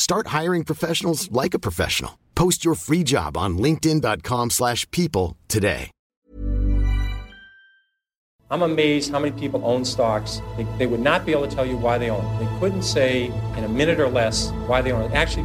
Start hiring professionals like a professional. Post your free job on linkedin.com/people slash people today. I'm amazed how many people own stocks. They, they would not be able to tell you why they own it. They couldn't say in a minute or less why they own it. Actually,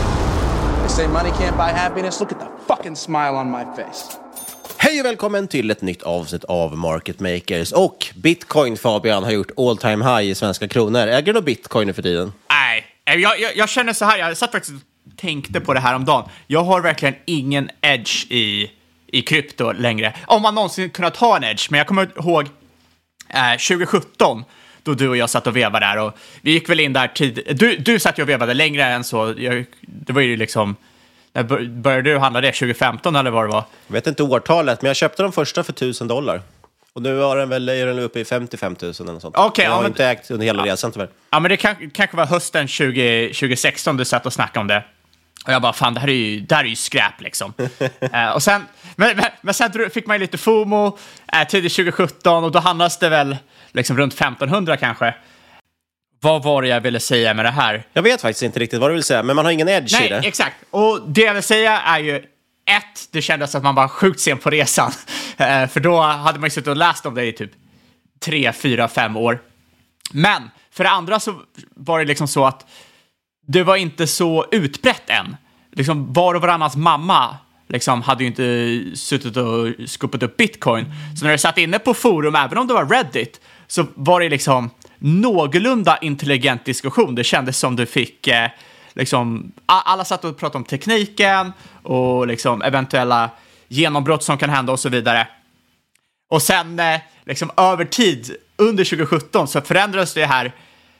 They say money can't buy happiness. Look at the fucking smile on my face. Hej och välkommen till ett nytt avsnitt av Market Makers. Och Bitcoin, Fabian, har gjort all time high i svenska kronor. Äger du Bitcoin nu för tiden? Nej, jag, jag, jag känner så här, jag satt faktiskt och tänkte på det här om dagen. Jag har verkligen ingen edge i, i krypto längre. Om man någonsin kunnat ha en edge, men jag kommer ihåg eh, 2017 då du och jag satt och vevade där och vi gick väl in där tid. Du, du satt ju och vevade längre än så. Jag, det var ju liksom, när bör- började du handla det? 2015 eller vad det var? Jag vet inte årtalet, men jag köpte de första för 1000 dollar. Och nu var den väl, är den uppe i 55 000 eller något sånt. Okej, jag ja, har men- inte ägt under hela resan tyvärr. Ja, men det kan, kanske var hösten 20, 2016 du satt och snackade om det. Och jag bara, fan, det här är ju, det här är ju skräp liksom. Eh, och sen, men, men, men sen fick man ju lite FOMO uh, tidigt 2017 och då handlades det väl liksom runt 1500 kanske. Vad var det jag ville säga med det här? Jag vet faktiskt inte riktigt vad du vill säga, men man har ingen edge i Nej, det. exakt. Och det jag vill säga är ju ett, det kändes att man var sjukt sen på resan. Eh, för då hade man ju suttit och läst om det i typ tre, fyra, fem år. Men för det andra så var det liksom så att det var inte så utbrett än. Liksom var och varannans mamma liksom hade ju inte suttit och skupat upp bitcoin. Så när du satt inne på forum, även om det var Reddit, så var det liksom någorlunda intelligent diskussion. Det kändes som du fick eh, liksom, alla satt och pratade om tekniken och liksom eventuella genombrott som kan hända och så vidare. Och sen eh, liksom över tid, under 2017, så förändrades det här,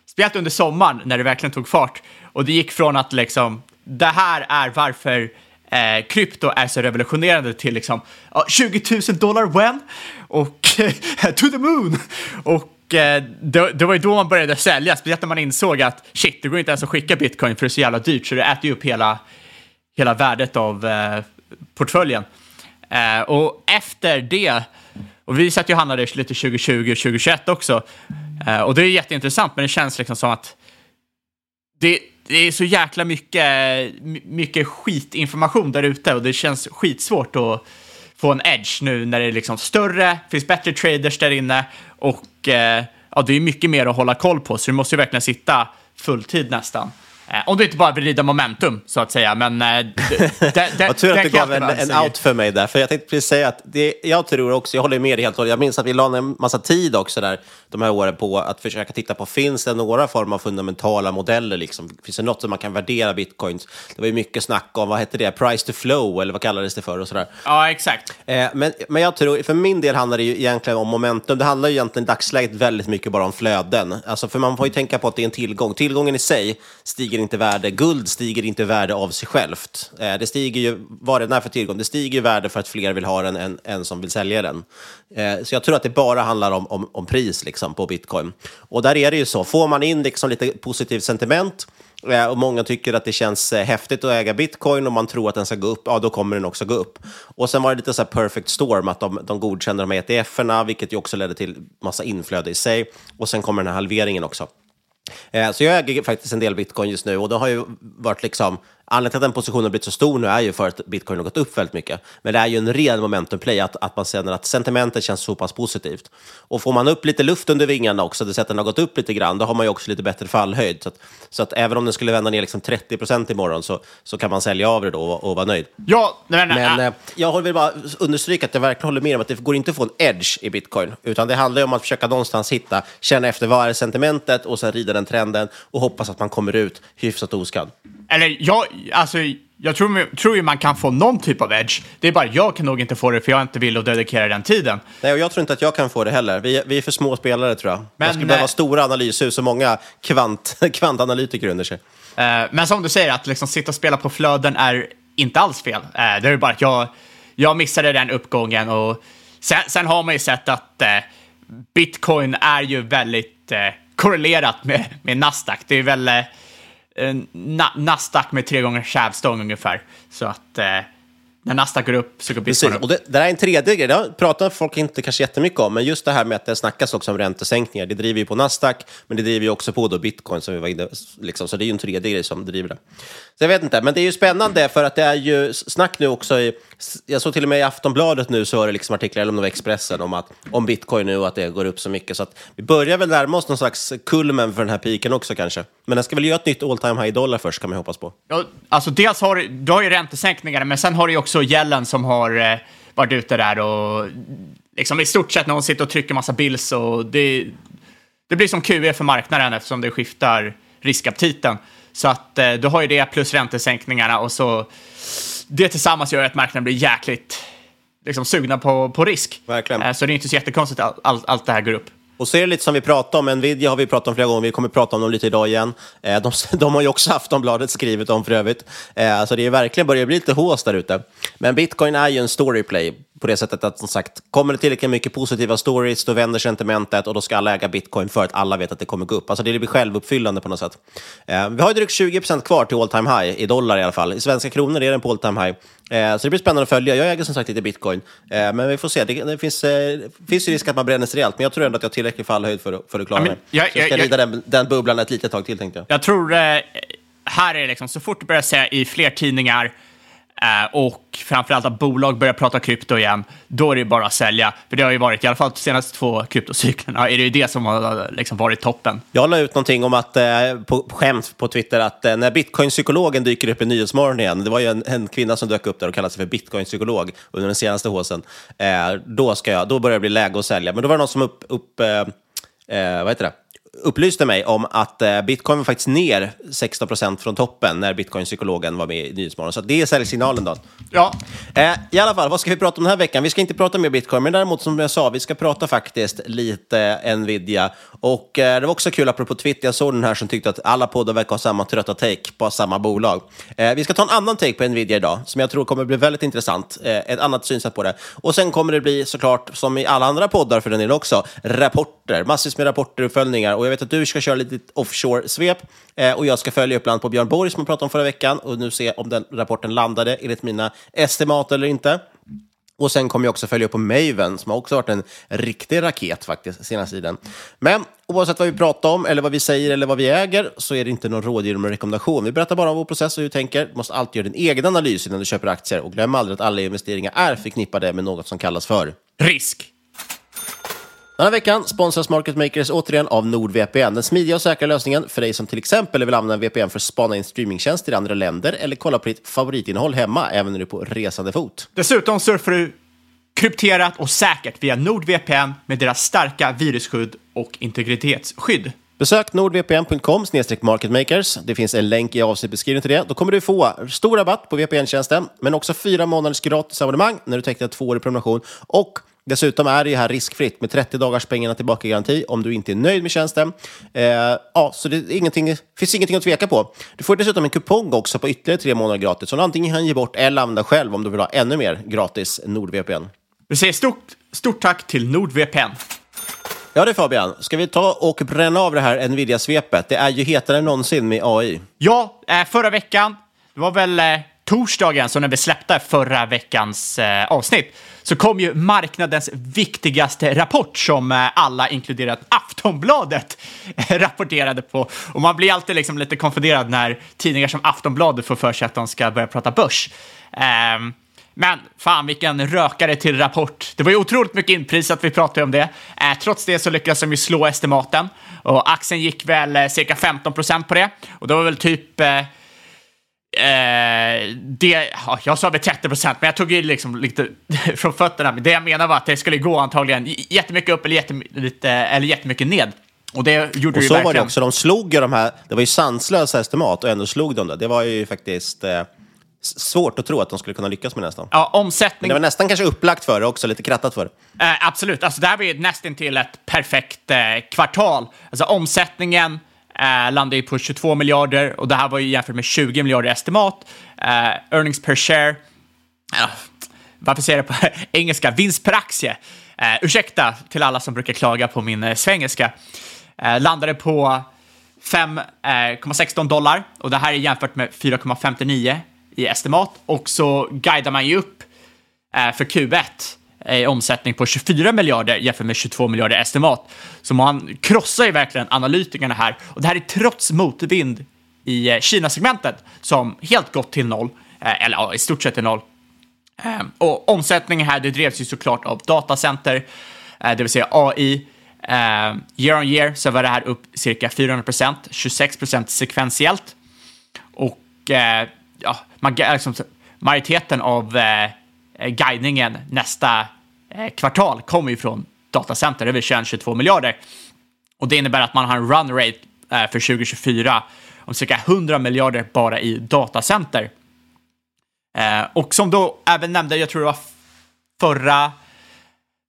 speciellt under sommaren när det verkligen tog fart. Och det gick från att liksom, det här är varför eh, krypto är så revolutionerande till liksom ja, 20 000 dollar when? Och eh, to the moon! Och eh, det, det var ju då man började sälja, speciellt när man insåg att shit, det går inte ens att skicka bitcoin för det är så jävla dyrt, så det äter ju upp hela, hela värdet av eh, portföljen. Eh, och efter det, och vi satt ju och handlade lite 2020 och 2021 också, eh, och det är jätteintressant, men det känns liksom som att det, det är så jäkla mycket, mycket skitinformation där ute och det känns skitsvårt att få en edge nu när det är liksom större, finns bättre traders där inne och eh, ja, det är mycket mer att hålla koll på, så du måste ju verkligen sitta fulltid nästan om du inte bara vill rida momentum, så att säga. Men eh, d- d- d- Vad tur att du gav jag en, en out för mig där. För jag tänkte precis säga att det, jag tror också, jag håller med dig helt och hållet. Jag minns att vi la ner en massa tid också där, de här åren på att försöka titta på, finns det några form av fundamentala modeller? Liksom? Finns det något som man kan värdera bitcoins? Det var ju mycket snack om, vad hette det, price to flow eller vad kallades det för och sådär. Ja, exakt. Eh, men, men jag tror, för min del handlar det ju egentligen om momentum. Det handlar ju egentligen i dagsläget väldigt mycket bara om flöden. Alltså, för man får ju tänka på att det är en tillgång. Tillgången i sig stiger inte värde. Guld stiger inte i värde av sig självt. Eh, det stiger ju, vad det är för tillgång, det stiger i värde för att fler vill ha den än, än som vill sälja den. Eh, så jag tror att det bara handlar om, om, om pris liksom, på bitcoin. Och där är det ju så, får man in liksom lite positivt sentiment eh, Och många tycker att det känns eh, häftigt att äga bitcoin och man tror att den ska gå upp, ja då kommer den också gå upp. Och sen var det lite så här perfect storm, att de, de godkände de här ETF-erna, vilket ju också ledde till massa inflöde i sig. Och sen kommer den här halveringen också. Eh, så jag äger faktiskt en del bitcoin just nu och det har ju varit liksom, anledningen till att den positionen har blivit så stor nu är ju för att bitcoin har gått upp väldigt mycket. Men det är ju en ren momentum play, att, att man känner att sentimentet känns så pass positivt. Och får man upp lite luft under vingarna också, det sättet den har gått upp lite grann, då har man ju också lite bättre fallhöjd. Så att, så att även om den skulle vända ner liksom 30 procent imorgon så, så kan man sälja av det då och, och vara nöjd. Ja, men, Men äh, jag vill bara understryka att jag verkligen håller med om att det går inte att få en edge i bitcoin, utan det handlar ju om att försöka någonstans hitta, känna efter vad är sentimentet och sen rida den trenden och hoppas att man kommer ut hyfsat oskadd. Eller jag, alltså, jag tror, tror ju man kan få någon typ av edge. Det är bara jag kan nog inte få det för jag inte vill att dedikera den tiden. Nej, och jag tror inte att jag kan få det heller. Vi, vi är för små spelare tror jag. Men, jag skulle behöva eh, stora analyshus och många kvant, kvantanalytiker under sig. Eh, men som du säger, att liksom sitta och spela på flöden är inte alls fel. Eh, det är bara att jag, jag missade den uppgången och sen, sen har man ju sett att eh, bitcoin är ju väldigt eh, korrelerat med, med Nasdaq. Det är väl eh, na, Nasdaq med tre gånger kävstång ungefär. Så att eh, när Nasdaq går upp så går bitcoin upp. och det, det där är en tredje grej, det pratar folk inte kanske jättemycket om, men just det här med att det snackas också om räntesänkningar, det driver ju på Nasdaq, men det driver ju också på då bitcoin, som vi var inne, liksom, så det är ju en tredje grej som driver det. Så jag vet inte, men det är ju spännande för att det är ju snack nu också i, jag såg till och med i Aftonbladet nu så var det liksom artiklar, eller om det var Expressen, om, att, om bitcoin nu och att det går upp så mycket, så att vi börjar väl närma oss någon slags kulmen för den här piken också kanske. Men den ska väl göra ett nytt all time high dollar först, kan man hoppas på. Ja, alltså dels har du, har ju räntesänkningar, men sen har du ju också gällen som har eh, varit ute där och liksom i stort sett någon sitter och trycker massa bills och det, det blir som QE för marknaden eftersom det skiftar riskaptiten. Så att eh, du har ju det plus räntesänkningarna och så det tillsammans gör att marknaden blir jäkligt liksom, sugna på, på risk. Verkligen. Eh, så det är inte så jättekonstigt att allt, allt det här går upp. Och så är det lite som vi pratade om, Nvidia har vi pratat om flera gånger, vi kommer prata om dem lite idag igen. Eh, de, de har ju också Aftonbladet skrivit om för övrigt. Eh, så det är verkligen börjar bli lite hås där ute. Men bitcoin är ju en storyplay på det sättet att som sagt, kommer det tillräckligt mycket positiva stories, då vänder sentimentet och då ska alla äga bitcoin för att alla vet att det kommer gå upp. Alltså det blir självuppfyllande på något sätt. Eh, vi har ju drygt 20% kvar till all time high, i dollar i alla fall. I svenska kronor är den på all time high. Eh, så det blir spännande att följa. Jag äger som sagt lite bitcoin, eh, men vi får se. Det, det finns, eh, finns ju risk att man bränner rejält, men jag tror ändå att jag har tillräcklig fallhöjd för, för att klara mig. jag- så jag ska jag- rida den, den bubblan ett litet tag till tänkte jag. Jag tror, eh, här är det liksom, så fort du börjar säga i fler tidningar Eh, och framförallt att bolag börjar prata krypto igen, då är det bara att sälja. För det har ju varit, i alla fall de senaste två kryptocyklerna, är det ju det som har liksom varit toppen. Jag la ut någonting om att, eh, på skämt på Twitter att eh, när bitcoinpsykologen dyker upp i Nyhetsmorgon igen, det var ju en, en kvinna som dök upp där och kallade sig för bitcoinpsykolog under den senaste håsen, då, ska jag, då börjar det bli läge att sälja. Men då var det någon som upp, upp, eh, vad heter det? Upplyste mig om att eh, bitcoin var faktiskt ner 16 procent från toppen när bitcoin-psykologen var med i Nyhetsmorgon. Så det är säljsignalen då. Ja. Eh, I alla fall, vad ska vi prata om den här veckan? Vi ska inte prata mer bitcoin, men däremot som jag sa, vi ska prata faktiskt lite Nvidia. Och eh, det var också kul, apropå Twitter, jag såg den här som tyckte att alla poddar verkar ha samma trötta take på samma bolag. Eh, vi ska ta en annan take på Nvidia idag, som jag tror kommer bli väldigt intressant. Eh, ett annat synsätt på det. Och sen kommer det bli såklart, som i alla andra poddar för den delen också, rapporter. Massvis med rapporter och uppföljningar. Och jag vet att du ska köra lite offshore-svep. Eh, och jag ska följa upp land på Björn Borg som jag pratade om förra veckan och nu se om den rapporten landade enligt mina estimat eller inte. Och sen kommer jag också följa upp på Maven som har också varit en riktig raket faktiskt senaste tiden. Men oavsett vad vi pratar om eller vad vi säger eller vad vi äger så är det inte någon rådgivning eller rekommendation. Vi berättar bara om vår process och hur vi tänker. Du måste alltid göra din egen analys innan du köper aktier och glöm aldrig att alla investeringar är förknippade med något som kallas för Risk. Den här veckan sponsras Market Makers återigen av NordVPN, den smidiga och säkra lösningen för dig som till exempel vill använda VPN för att spana in streamingtjänster i andra länder eller kolla på ditt favoritinnehåll hemma även när du är på resande fot. Dessutom surfar du krypterat och säkert via NordVPN med deras starka virusskydd och integritetsskydd. Besök nordvpn.com marketmakers. Det finns en länk i avsnittbeskrivningen till det. Då kommer du få stor rabatt på VPN-tjänsten, men också fyra månaders gratis abonnemang när du tecknar två år i prenumeration. Och dessutom är det här riskfritt med 30 dagars pengarna tillbaka-garanti om du inte är nöjd med tjänsten. Eh, ja, så det är ingenting, finns ingenting att tveka på. Du får dessutom en kupong också på ytterligare tre månader gratis som du antingen kan ge bort eller använda själv om du vill ha ännu mer gratis NordVPN. Vi säger stort, stort tack till NordVPN. Ja det Fabian, ska vi ta och bränna av det här Nvidia-svepet? Det är ju hetare än någonsin med AI. Ja, eh, förra veckan, det var väl eh, torsdagen, så när vi släppte förra veckans eh, avsnitt, så kom ju marknadens viktigaste rapport som eh, alla, inkluderat Aftonbladet, eh, rapporterade på. Och man blir alltid liksom lite konfunderad när tidningar som Aftonbladet får för sig att de ska börja prata börs. Ehm, men fan vilken rökare till rapport. Det var ju otroligt mycket inprisat, vi pratade om det. Eh, trots det så lyckades de ju slå estimaten och aktien gick väl eh, cirka 15 procent på det. Och det var väl typ eh, eh, det, ja, jag sa väl 30 procent, men jag tog ju liksom lite från fötterna. Men det jag menar var att det skulle gå antagligen jättemycket upp eller, jättemycket, eller jättemycket ned. Och det gjorde och det ju så verkligen. var det också, de slog ju de här, det var ju sanslösa estimat och ändå slog de det. Det var ju faktiskt eh, svårt att tro att de skulle kunna lyckas med nästan. Ja, Men omsättning. det var nästan kanske upplagt för det också, lite krattat för det. Eh, absolut, alltså det här var ju nästan till ett perfekt eh, kvartal. Alltså omsättningen eh, landade ju på 22 miljarder och det här var ju jämfört med 20 miljarder estimat. Eh, earnings per share, eh, varför säger jag det på engelska? Vinst per aktie. Eh, ursäkta till alla som brukar klaga på min eh, svengelska. Eh, landade på 5,16 eh, dollar och det här är jämfört med 4,59 i estimat och så guidar man ju upp eh, för Q1 Eh, i omsättning på 24 miljarder jämfört med 22 miljarder estimat. Så man krossar ju verkligen analytikerna här och det här är trots motvind i eh, Kina-segmentet som helt gått till noll, eh, eller ja, i stort sett till noll. Och omsättningen här, det drevs ju såklart av datacenter, det vill säga AI. Year on year så var det här upp cirka 400 procent, 26 procent sekventiellt. Och ja, man, liksom, majoriteten av Eh, guidningen nästa eh, kvartal kommer ju från datacenter, det vill säga 22 miljarder. Och det innebär att man har en run rate eh, för 2024 om cirka 100 miljarder bara i datacenter. Eh, och som då även nämnde, jag tror det var förra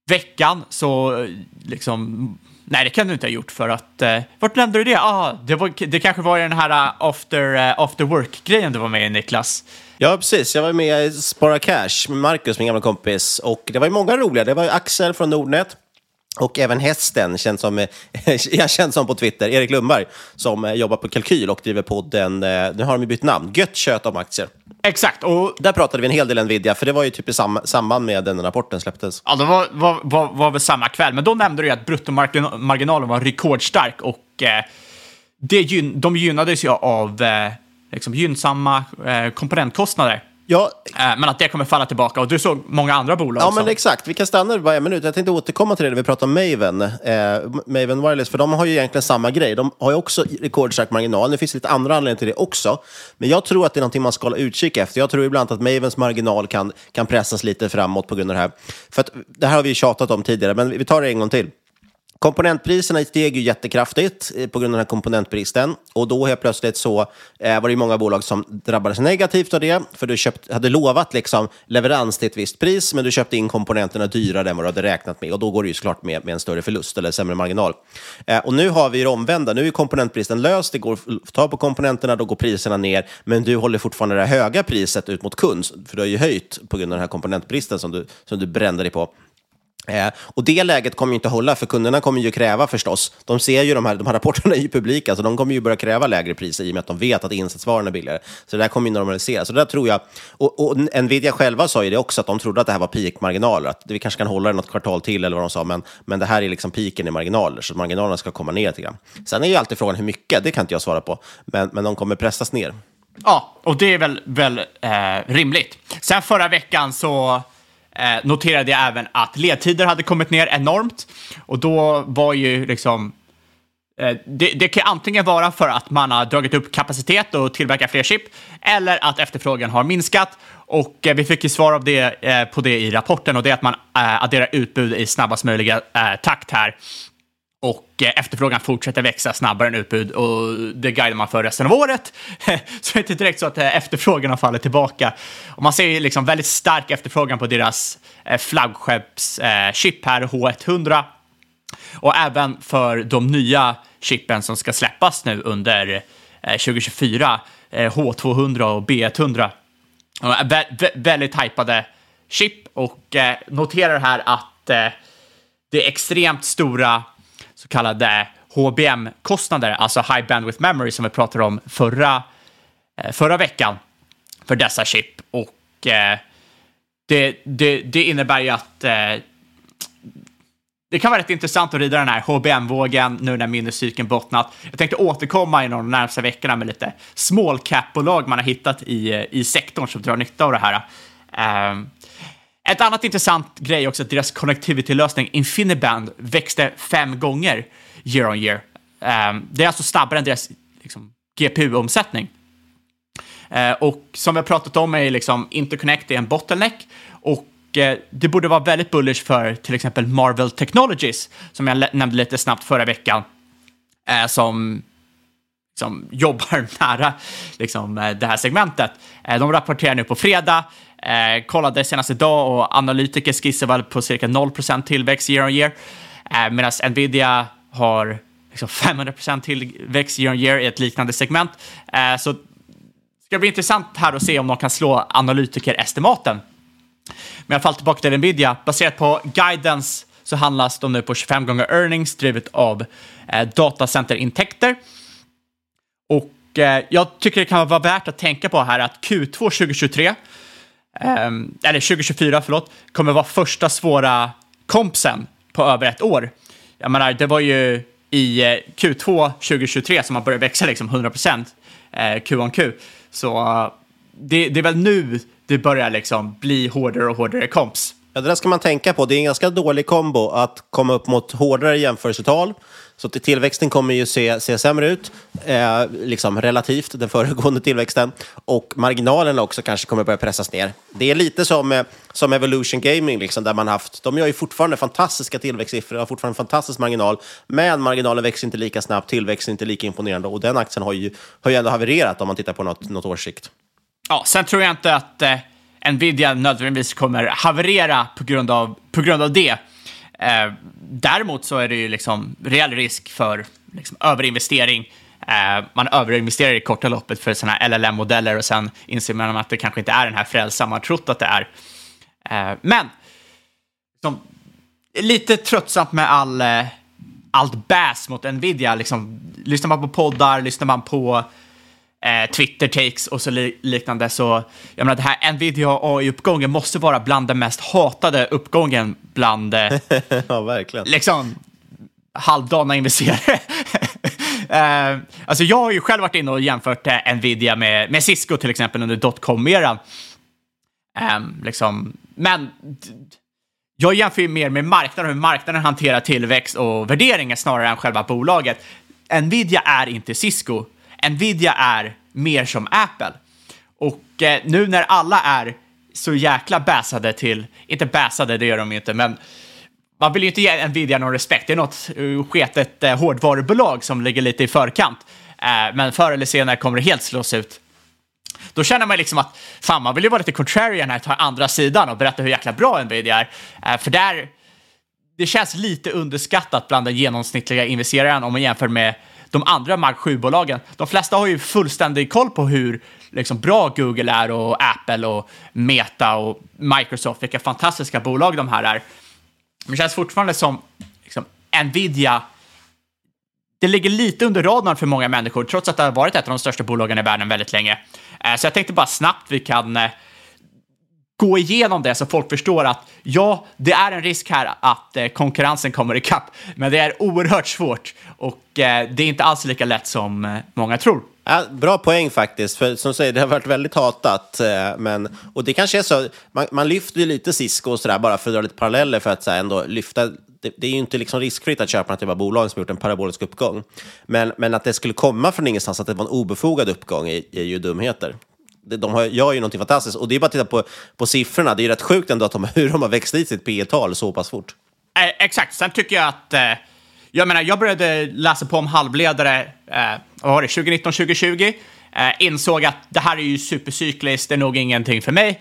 veckan, så eh, liksom... Nej, det kan du inte ha gjort för att... Eh, vart nämnde du det? Ah, det, var, det kanske var i den här eh, after, after work-grejen du var med i, Niklas. Ja, precis. Jag var med i Spara Cash med Marcus, min gamla kompis. Och det var ju många roliga. Det var ju Axel från Nordnet. Och även hästen, känd som, eh, jag känd som på Twitter, Erik Lundberg, som eh, jobbar på Kalkyl och driver podden, eh, nu har de ju bytt namn, Gött kött om aktier. Exakt, och Där pratade vi en hel del Nvidia, för det var ju typ i sam samband med den rapporten släpptes. Ja, det var, var, var, var väl samma kväll, men då nämnde du ju att bruttomarginalen var rekordstark och eh, det gyn, de gynnades ju av eh, liksom gynnsamma eh, komponentkostnader. Ja, Eh, men att det kommer falla tillbaka och du såg många andra bolag Ja, som... men exakt. Vi kan stanna bara en minut. Jag tänkte återkomma till det när vi pratar om Maven. Eh, Maven Wireless, för de har ju egentligen samma grej. De har ju också rekordstark marginal. Det finns lite andra anledningar till det också. Men jag tror att det är någonting man ska hålla utkik efter. Jag tror ibland att Mavens marginal kan, kan pressas lite framåt på grund av det här. För att, det här har vi tjatat om tidigare, men vi tar det en gång till. Komponentpriserna steg ju jättekraftigt eh, på grund av den här komponentbristen. Och då helt plötsligt så eh, var det ju många bolag som drabbades negativt av det. För du köpt, hade lovat liksom leverans till ett visst pris, men du köpte in komponenterna dyrare än vad du hade räknat med. Och då går det ju såklart med, med en större förlust eller sämre marginal. Eh, och nu har vi det omvända. Nu är komponentbristen löst. Det går att ta på komponenterna, då går priserna ner. Men du håller fortfarande det höga priset ut mot kund. För du har ju höjt på grund av den här komponentbristen som du, som du brände dig på. Eh, och det läget kommer ju inte hålla, för kunderna kommer ju kräva förstås. De ser ju de här, de här rapporterna i publika, så de kommer ju börja kräva lägre priser i och med att de vet att insatsvarorna är billigare. Så det där kommer ju normaliseras. Så det där tror jag, och, och Nvidia själva sa ju det också, att de trodde att det här var peakmarginaler, att vi kanske kan hålla det något kvartal till eller vad de sa, men, men det här är liksom piken i marginaler, så marginalerna ska komma ner lite grann. Sen är ju alltid frågan hur mycket, det kan inte jag svara på, men, men de kommer pressas ner. Ja, och det är väl, väl eh, rimligt. Sen förra veckan så eh, noterade jag även att ledtider hade kommit ner enormt. Och då var ju liksom Eh, det, det, kan antingen vara för att man har dragit upp kapacitet och tillverkar fler chip, eller att efterfrågan har minskat. Och eh, vi fick ju svar av det, eh, på det i rapporten och det är att man eh, adderar utbud i snabbast möjliga eh, takt här. Och eh, efterfrågan fortsätter växa snabbare än utbud och det guidar man för resten av året. så det är inte direkt så att eh, efterfrågan har fallit tillbaka. Och man ser ju liksom väldigt stark efterfrågan på deras eh, flaggskeppschip, här, H100. Och även för de nya chippen som ska släppas nu under 2024, H200 och B100. Vä vä väldigt hypade chip och noterar här att det är extremt stora så kallade HBM-kostnader, alltså High Bandwidth Memory som vi pratade om förra, eh, förra veckan för dessa chip. Och eh, det, det, det innebär ju att eh, det kan vara rätt intressant att rida den här HBM-vågen nu när minnescykeln bottnat. Jag tänkte återkomma i de närmaste veckorna med lite small cap-bolag man har hittat i, i sektorn som drar nytta av det här. Um, ett annat intressant grej också att deras connectivity-lösning Infiniband växte fem gånger year on year. Um, det är alltså snabbare än deras liksom, GPU-omsättning. Uh, ehm, och som vi har pratat om är liksom interconnect är en bottleneck och eh, det borde vara väldigt bullish för till exempel Marvel Technologies, som jag nämnde lite snabbt förra veckan, eh, som, som jobbar nära liksom, eh, det här segmentet. De rapporterar nu på fredag, Eh, kollade senast idag och analytiker skissar väl på cirka 0% tillväxt year on year, eh, medan Nvidia har liksom 500% tillväxt year on year i ett liknande segment. Eh, så det ska bli intressant här att se om de kan slå analytikerestimaten men i alla fall tillbaka till Nvidia. Baserat på guidance så handlas de nu på 25 gånger earnings drivet av eh, datacenterintäkter. Och eh, jag tycker det kan vara värt att tänka på här att Q2 2023, Ehm, eller 2024 förlåt, kommer vara första svåra kompsen på över ett år. Jag menar, det var ju i eh, Q2 2023 som man började växa liksom 100% eh, Q on Q. Så eh, det, det är väl nu det börjar liksom bli hårdare och hårdare komps. Ja, det där ska man tänka på. Det är en ganska dålig kombo att komma upp mot hårdare jämförelsetal. Så att tillväxten kommer ju se, se sämre ut, eh, liksom relativt den föregående tillväxten. Och marginalerna också kanske kommer börja pressas ner. Det är lite som, eh, som Evolution Gaming, liksom, där man haft, de gör ju fortfarande fantastiska tillväxtsiffror, har fortfarande en fantastisk marginal, men marginalen växer inte lika snabbt, tillväxten är inte lika imponerande och den aktien har ju, har ju ändå havererat om man tittar på något, något års sikt. Ja, sen tror jag inte att eh, Nvidia nödvändigtvis kommer haverera på grund av, på grund av det. Eh, däremot så är det ju liksom reell risk för liksom, överinvestering. Eh, man överinvesterar i korta loppet för sådana här LLM-modeller och sen inser man att det kanske inte är den här frälsaren man trott att det är. Eh, men liksom, lite tröttsamt med all, eh, allt bass mot Nvidia. Liksom, lyssnar man på poddar, lyssnar man på eh, Twitter-takes och så li liknande. Så jag menar, det här Nvidia AI-uppgången måste vara bland den mest hatade uppgången bland eh, ja, verkligen. liksom halvdana investerare. eh, alltså jag har ju själv varit inne och jämfört eh, Nvidia med, med Cisco till exempel under dotcom-eran. Ehm, liksom. Men jag jämför ju mer med marknaden hur marknaden hanterar tillväxt och värderingar snarare än själva bolaget. Nvidia är inte Cisco. Nvidia är mer som Apple. Och eh, nu när alla är så jäkla bäsade till, inte bäsade, det gör de ju inte, men man vill ju inte ge Nvidia någon respekt. Det är något uh, sketet eh, hårdvarubolag som ligger lite i förkant. Eh, men förr eller senare kommer det helt slås ut. Då känner man liksom att fan, man vill ju vara lite contrarian här, ta andra sidan och berätta hur jäkla bra Nvidia är. För där, det känns lite underskattat bland den genomsnittliga investeraren om man jämför med de andra Mark 7-bolagen. De flesta har ju fullständig koll på hur liksom, bra Google är och Apple och Meta och Microsoft, vilka fantastiska bolag de här är. Men det känns fortfarande som liksom, Nvidia det ligger lite under radarn för många människor, trots att det har varit ett av de största bolagen i världen väldigt länge. Eh, så jag tänkte bara snabbt vi kan eh, gå igenom det så folk förstår att ja, det är en risk här att eh, konkurrensen kommer ikapp, men det är oerhört svårt och eh, det är inte alls lika lätt som eh, många tror. Ja, bra poäng faktiskt, för som säger, det har varit väldigt hatat. Eh, men, och det kanske är så, man, man lyfter ju lite Cisco och sådär bara för att dra lite paralleller för att så här, ändå lyfta. Det, det är ju inte liksom riskfritt att köpa något typ av bolag som gjort en parabolisk uppgång. Men, men att det skulle komma från ingenstans, att det var en obefogad uppgång, är, är ju dumheter. De har, gör ju någonting fantastiskt. Och det är bara att titta på, på siffrorna. Det är ju rätt sjukt ändå att de, hur de har växt dit sitt P tal så pass fort. Eh, exakt, sen tycker jag att... Eh, jag menar, jag började läsa på om halvledare, eh, vad var det, 2019, 2020. Eh, insåg att det här är ju supercykliskt, det är nog ingenting för mig.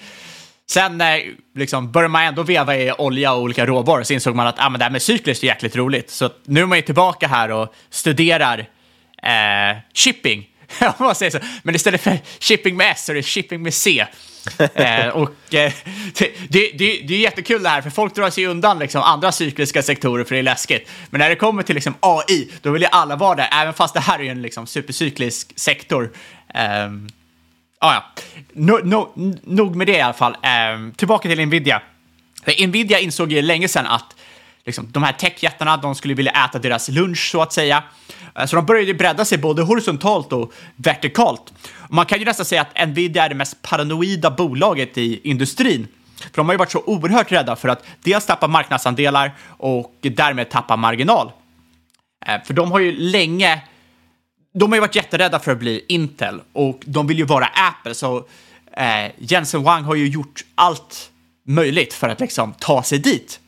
Sen eh, liksom, började man ändå veva i olja och olika råvaror, så insåg man att ah, men det här med cykliskt är jäkligt roligt. Så nu är man ju tillbaka här och studerar eh, shipping. om man säger så. Men istället för shipping med S så är det shipping med C. eh, och eh, det, det, det, det är jättekul det här, för folk drar sig undan liksom, andra cykliska sektorer för det är läskigt. Men när det kommer till liksom, AI, då vill ju alla vara där, även fast det här är en liksom, supercyklisk sektor. Ehm, ah, ja. no, no, nog med det i alla fall. Ehm, tillbaka till Nvidia. Nvidia insåg ju länge sedan att liksom, de här techjättarna, de skulle vilja äta deras lunch så att säga. Eh, så de började bredda sig både horisontalt och vertikalt. Man kan ju nästan säga att Nvidia är det mest paranoida bolaget i industrin. För de har ju varit så oerhört rädda för att dels tappa marknadsandelar och därmed tappa marginal. Eh, för de har ju länge de har ju varit jätterädda för att bli Intel och de vill ju vara Apple, så eh, Jensen Wang har ju gjort allt möjligt för att liksom ta sig dit.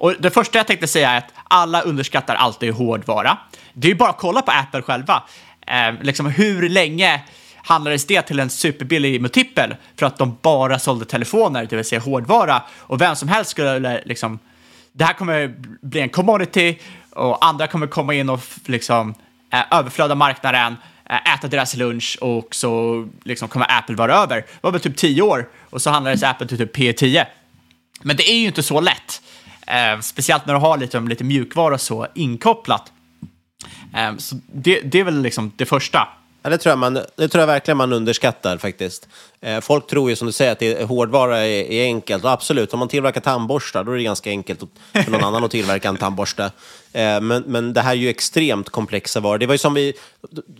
Och det första jag tänkte säga är att alla underskattar alltid hårdvara. Det är ju bara att kolla på Apple själva. Eh, liksom hur länge handlades det till en superbillig multipel för att de bara sålde telefoner, det vill säga hårdvara. Och vem som helst skulle liksom, det här kommer bli en commodity och andra kommer komma in och liksom eh, överflöda marknaden, eh, äta deras lunch och så liksom kommer Apple vara över. Det var väl typ 10 år och så handlades Apple till typ P10. Men det är ju inte så lätt. Eh, speciellt när du har lite, lite mjukvara så inkopplat. Eh, så det, det är väl liksom det första. Ja, det, tror jag man, det tror jag verkligen man underskattar faktiskt. Eh, folk tror ju som du säger att det, hårdvara är, är enkelt. Och absolut, om man tillverkar tandborstar då är det ganska enkelt för någon annan att tillverka en tandborste. Eh, men, men det här är ju extremt komplexa varor. Det var ju som vi,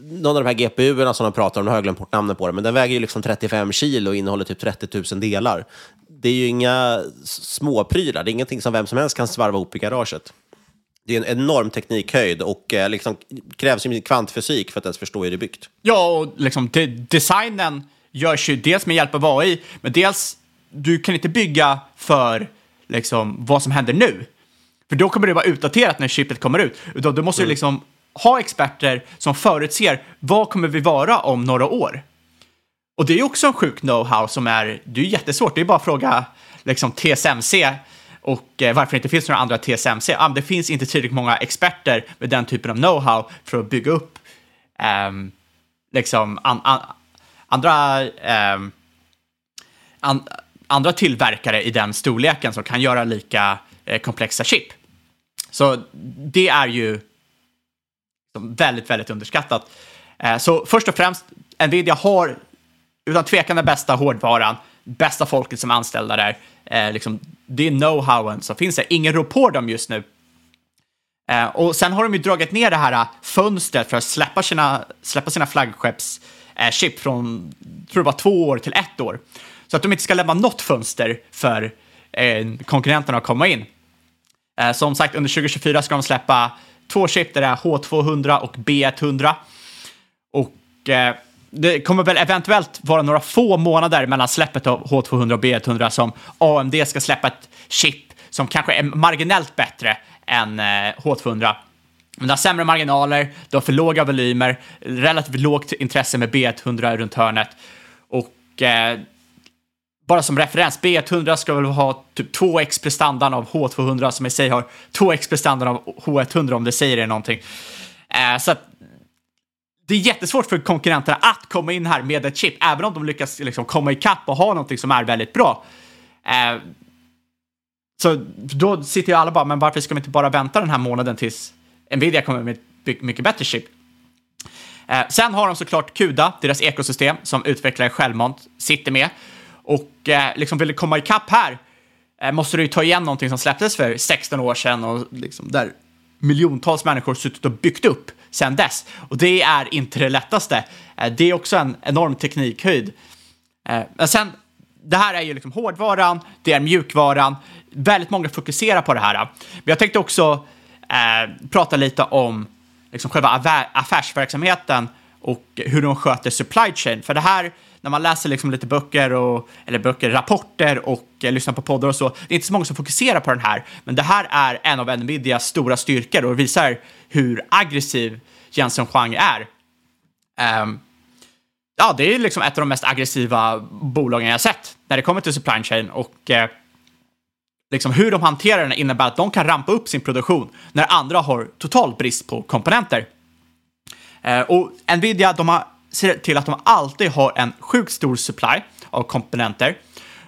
någon av de här GPU-erna som de pratar om, nu har jag glömt bort namnet på det, men den väger ju liksom 35 kilo och innehåller typ 30 000 delar. Det är ju inga småprylar, det är ingenting som vem som helst kan svarva ihop i garaget. Det är en enorm teknikhöjd och eh, liksom, krävs ju kvantfysik för att ens förstå hur det är byggt. Ja, och liksom de, designen görs ju dels med hjälp av AI, men dels du kan inte bygga för liksom vad som händer nu. För då kommer det vara utdaterat när chippet kommer ut. Utan du måste ju liksom ha experter som förutser vad kommer vi vara om några år. Och det är ju också en sjuk know-how som är, det är jättesvårt. Det är bara att fråga liksom TSMC och eh, varför det inte finns några andra TSMC. Ah, det finns inte tillräckligt många experter med den typen av know-how för att bygga upp eh, liksom an, an, andra, eh, an, andra tillverkare i den storleken som kan göra lika eh, komplexa chip. Så det är ju liksom, väldigt, väldigt underskattat. Eh, så först och främst, Nvidia har utan tvekan den bästa hårdvaran, bästa folket som är anställda där. Eh, liksom, det är know-howen som finns där. Ingen rår på dem just nu. Eh, och sen har de ju dragit ner det här eh, fönstret för att släppa sina, släppa sina flaggskeppschip eh, från, tror det var två år till ett år. Så att de inte ska lämna något fönster för eh, konkurrenterna att komma in. Eh, som sagt, under 2024 ska de släppa två chip, det är H200 och B100. Och eh, det kommer väl eventuellt vara några få månader mellan släppet av H200 och B100 som AMD ska släppa ett chip som kanske är marginellt bättre än eh, H200. Men det har sämre marginaler, det har för låga volymer, relativt lågt intresse med B100 runt hörnet. Och eh, bara som referens, B100 ska väl ha typ 2x prestandan av H200 som i sig har 2x prestandan av H100 om det säger er någonting. Eh, så att det är jättesvårt för konkurrenterna att komma in här med ett chip, även om de lyckas liksom komma ikapp och ha någonting som är väldigt bra. Eh, så då sitter ju alla bara, men varför ska vi inte bara vänta den här månaden tills Nvidia kommer med ett mycket bättre chip? Eh, sen har de såklart CUDA, deras ekosystem, som utvecklare självmant sitter med. Och eh, liksom vill du komma ikapp här eh, måste du ju ta igen någonting som släpptes för 16 år sedan och liksom där miljontals människor suttit och byggt upp sedan dess. Och det är inte det lättaste. Eh, det är också en enorm teknikhöjd. Men sen, det här är ju liksom hårdvaran, det är mjukvaran. Väldigt många fokuserar på det här. Men jag tänkte också eh, prata lite om liksom själva affärsverksamheten och hur de sköter supply chain. För det här, när man läser liksom lite böcker, och, eller böcker, rapporter och eh, lyssnar på poddar och så, det är inte så många som fokuserar på den här. Men det här är en av Nvidias stora styrkor och visar hur aggressiv Jensen Huang är. Um, ja, det är liksom ett av de mest aggressiva bolagen jag sett när det kommer till supply chain och eh, liksom hur de hanterar den innebär att de kan rampa upp sin produktion när andra har total brist på komponenter. Eh, och Nvidia, de har ser till att de alltid har en sjukt stor supply av komponenter.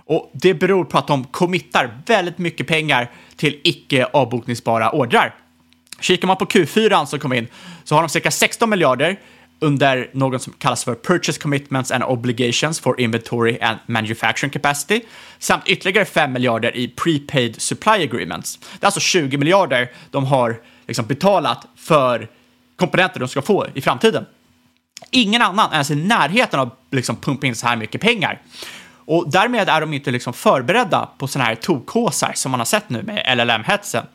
Och det beror på att de committar väldigt mycket pengar till icke avbokningsbara ordrar. Kikar man på Q4 som kom in så har de cirka 16 miljarder under något som kallas för Purchase Commitments and Obligations for Inventory and Manufacturing Capacity samt ytterligare 5 miljarder i Prepaid Supply Agreements. Det är alltså 20 miljarder de har liksom betalat för komponenter de ska få i framtiden. Ingen annan ens i närheten av liksom pumpa in så här mycket pengar. Och därmed är de inte liksom förberedda på sådana här tokhåsar som man har sett nu med LLM-hetsen.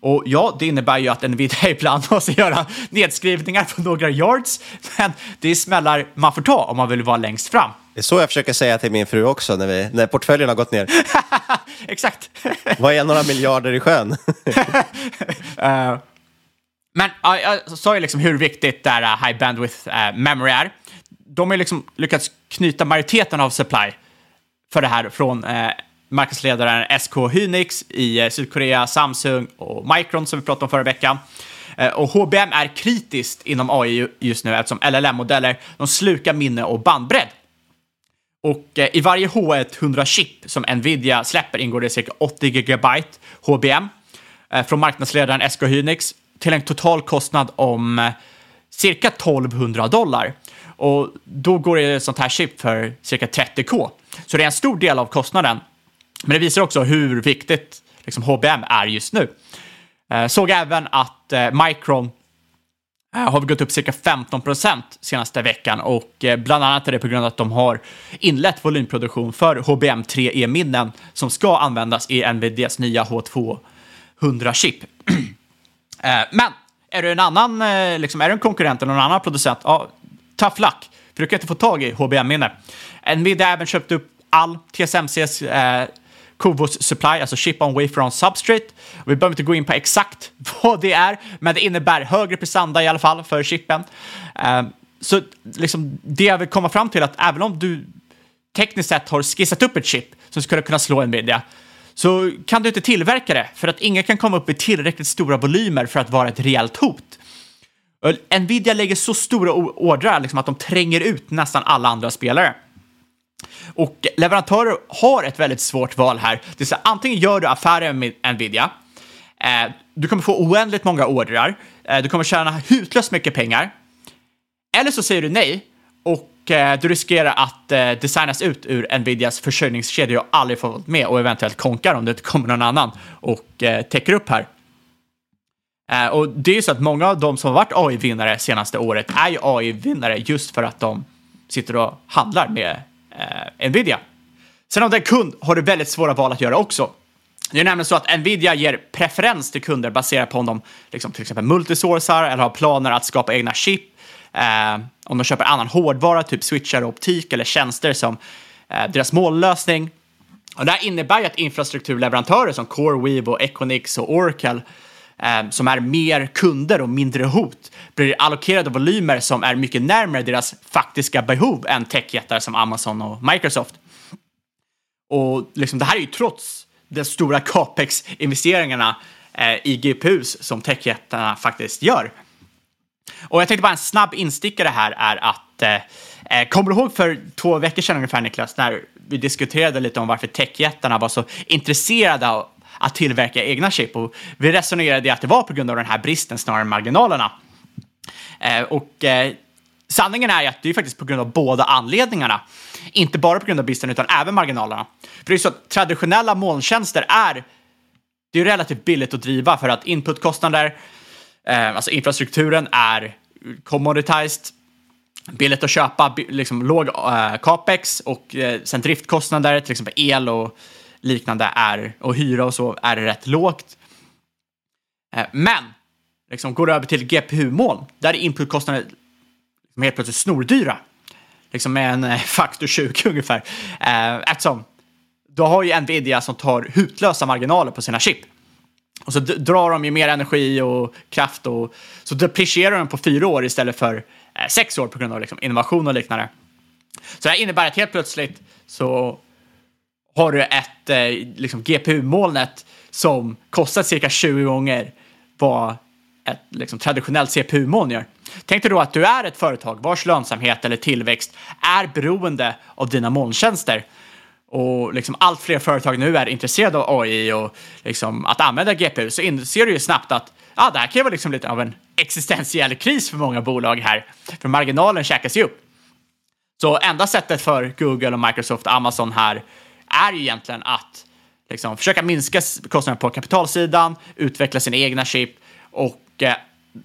Och ja, det innebär ju att Nvidia ibland måste göra nedskrivningar på några yards, men det är smällar man får ta om man vill vara längst fram. Det är så jag försöker säga till min fru också när, vi, när portföljen har gått ner. Exakt. Vad är några miljarder i sjön? uh, men uh, jag sa ju liksom hur viktigt det här uh, high bandwidth uh, memory är. De har liksom lyckats knyta majoriteten av supply för det här från uh, marknadsledaren SK Hynix i uh, Sydkorea, Samsung och Micron som vi pratade om förra veckan. Och HBM är kritiskt inom AI just nu eftersom LLM-modeller de slukar minne och bandbredd. Och i varje H100-chip som Nvidia släpper ingår det cirka 80 GB HBM från marknadsledaren SK Hynix till en total kostnad om eh, cirka 1200 dollar. Och då går det ett sånt här chip för cirka 30k. Så det är en stor del av kostnaden. Men det visar också hur viktigt liksom, HBM är just nu. Eh, såg även att eh, Micron eh, har gått upp cirka 15 procent senaste veckan och eh, bland annat är det på grund av att de har inlett volymproduktion för HBM 3E-minnen som ska användas i Nvidias nya H200-chip. Eh, men är du en annan, eh, liksom, är du en konkurrent eller någon annan producent, ja, tough luck. För du kan inte få tag i HBM-minne. Nvidia har även köpt upp all TSMCs eh, Covos Supply, alltså Chip on Wafer on Substrate. Vi behöver inte gå in på exakt vad det är, men det innebär högre prestanda i alla fall för chippen. Eh, så liksom, det jag vill komma fram till är att även om du tekniskt sett har skissat upp ett chip som skulle kunna slå Nvidia, så kan du inte tillverka det för att ingen kan komma upp i tillräckligt stora volymer för att vara ett reellt hot. Nvidia lägger så stora ordrar liksom att de tränger ut nästan alla andra spelare. Och leverantörer har ett väldigt svårt val här. Det är så antingen gör du affärer med Nvidia, eh, du kommer få oändligt många ordrar, eh, du kommer tjäna hutlöst mycket pengar, eller så säger du nej och Eh, du riskerar att eh, designas ut ur Nvidias försörjningskedja och aldrig få med och eventuellt konkar om det inte kommer någon annan och eh, täcker upp här. Eh, och det är ju så att många av de som har varit AI-vinnare senaste året är ju AI-vinnare just för att de sitter och handlar med eh, Nvidia. Sen om du är kund har du väldigt svåra val att göra också. Det är nämligen så att Nvidia ger preferens till kunder baserat på om de liksom, till exempel multisourcar eller har planer att skapa egna chip Eh, om de köper annan hårdvara, typ switchar och optik eller tjänster som eh, deras mållösning. Och det här innebär ju att infrastrukturleverantörer som CoreWeave och Equinix och Oracle eh, som är mer kunder och mindre hot blir allokerade volymer som är mycket närmare deras faktiska behov än techjättar som Amazon och Microsoft. Och liksom, det här är ju trots de stora capex-investeringarna eh, i GPUs som techjättarna faktiskt gör. Och jag tänkte bara en snabb instickare här är att eh, eh, Kommer du ihåg för två veckor sedan ungefär Niklas, när vi diskuterade lite om varför techjättarna var så intresserade av att tillverka egna chip och vi resonerade att det var på grund av den här bristen snarare än marginalerna. Eh, och eh, sanningen är ju att det är faktiskt på grund av båda anledningarna. Inte bara på grund av bristen utan även marginalerna. För det är så att traditionella molntjänster är det är relativt billigt att driva för att inputkostnader Eh, alltså infrastrukturen är commoditized, billigt att köpa, liksom låg eh, capex och eh, sen driftkostnader, till exempel el och liknande är, och hyra och så är rätt lågt. Eh, men liksom går det över till GPU-moln, där är inputkostnader liksom helt plötsligt snordyra. Liksom med en eh, faktor 20 ungefär. Eh, eftersom då har ju Nvidia som tar hutlösa marginaler på sina chip. Och så drar de ju mer energi och kraft och så deprecierar de på fyra år istället för eh, sex år på grund av liksom, innovation och liknande. Så det här innebär att helt plötsligt så har du ett eh, liksom GPU-molnet som kostar cirka 20 gånger vad ett liksom, traditionellt CPU-moln gör. Tänk dig då att du är ett företag vars lönsamhet eller tillväxt är beroende av dina molntjänster. Och liksom allt fler företag nu är intresserade av AI och liksom att använda GPU så inser du ju snabbt att ah, det här kan vara liksom lite av en existentiell kris för många bolag här. För marginalen käkas ju upp. Så enda sättet för Google och Microsoft och Amazon här är ju egentligen att liksom försöka minska kostnaderna på kapitalsidan, utveckla sina egna chip och eh,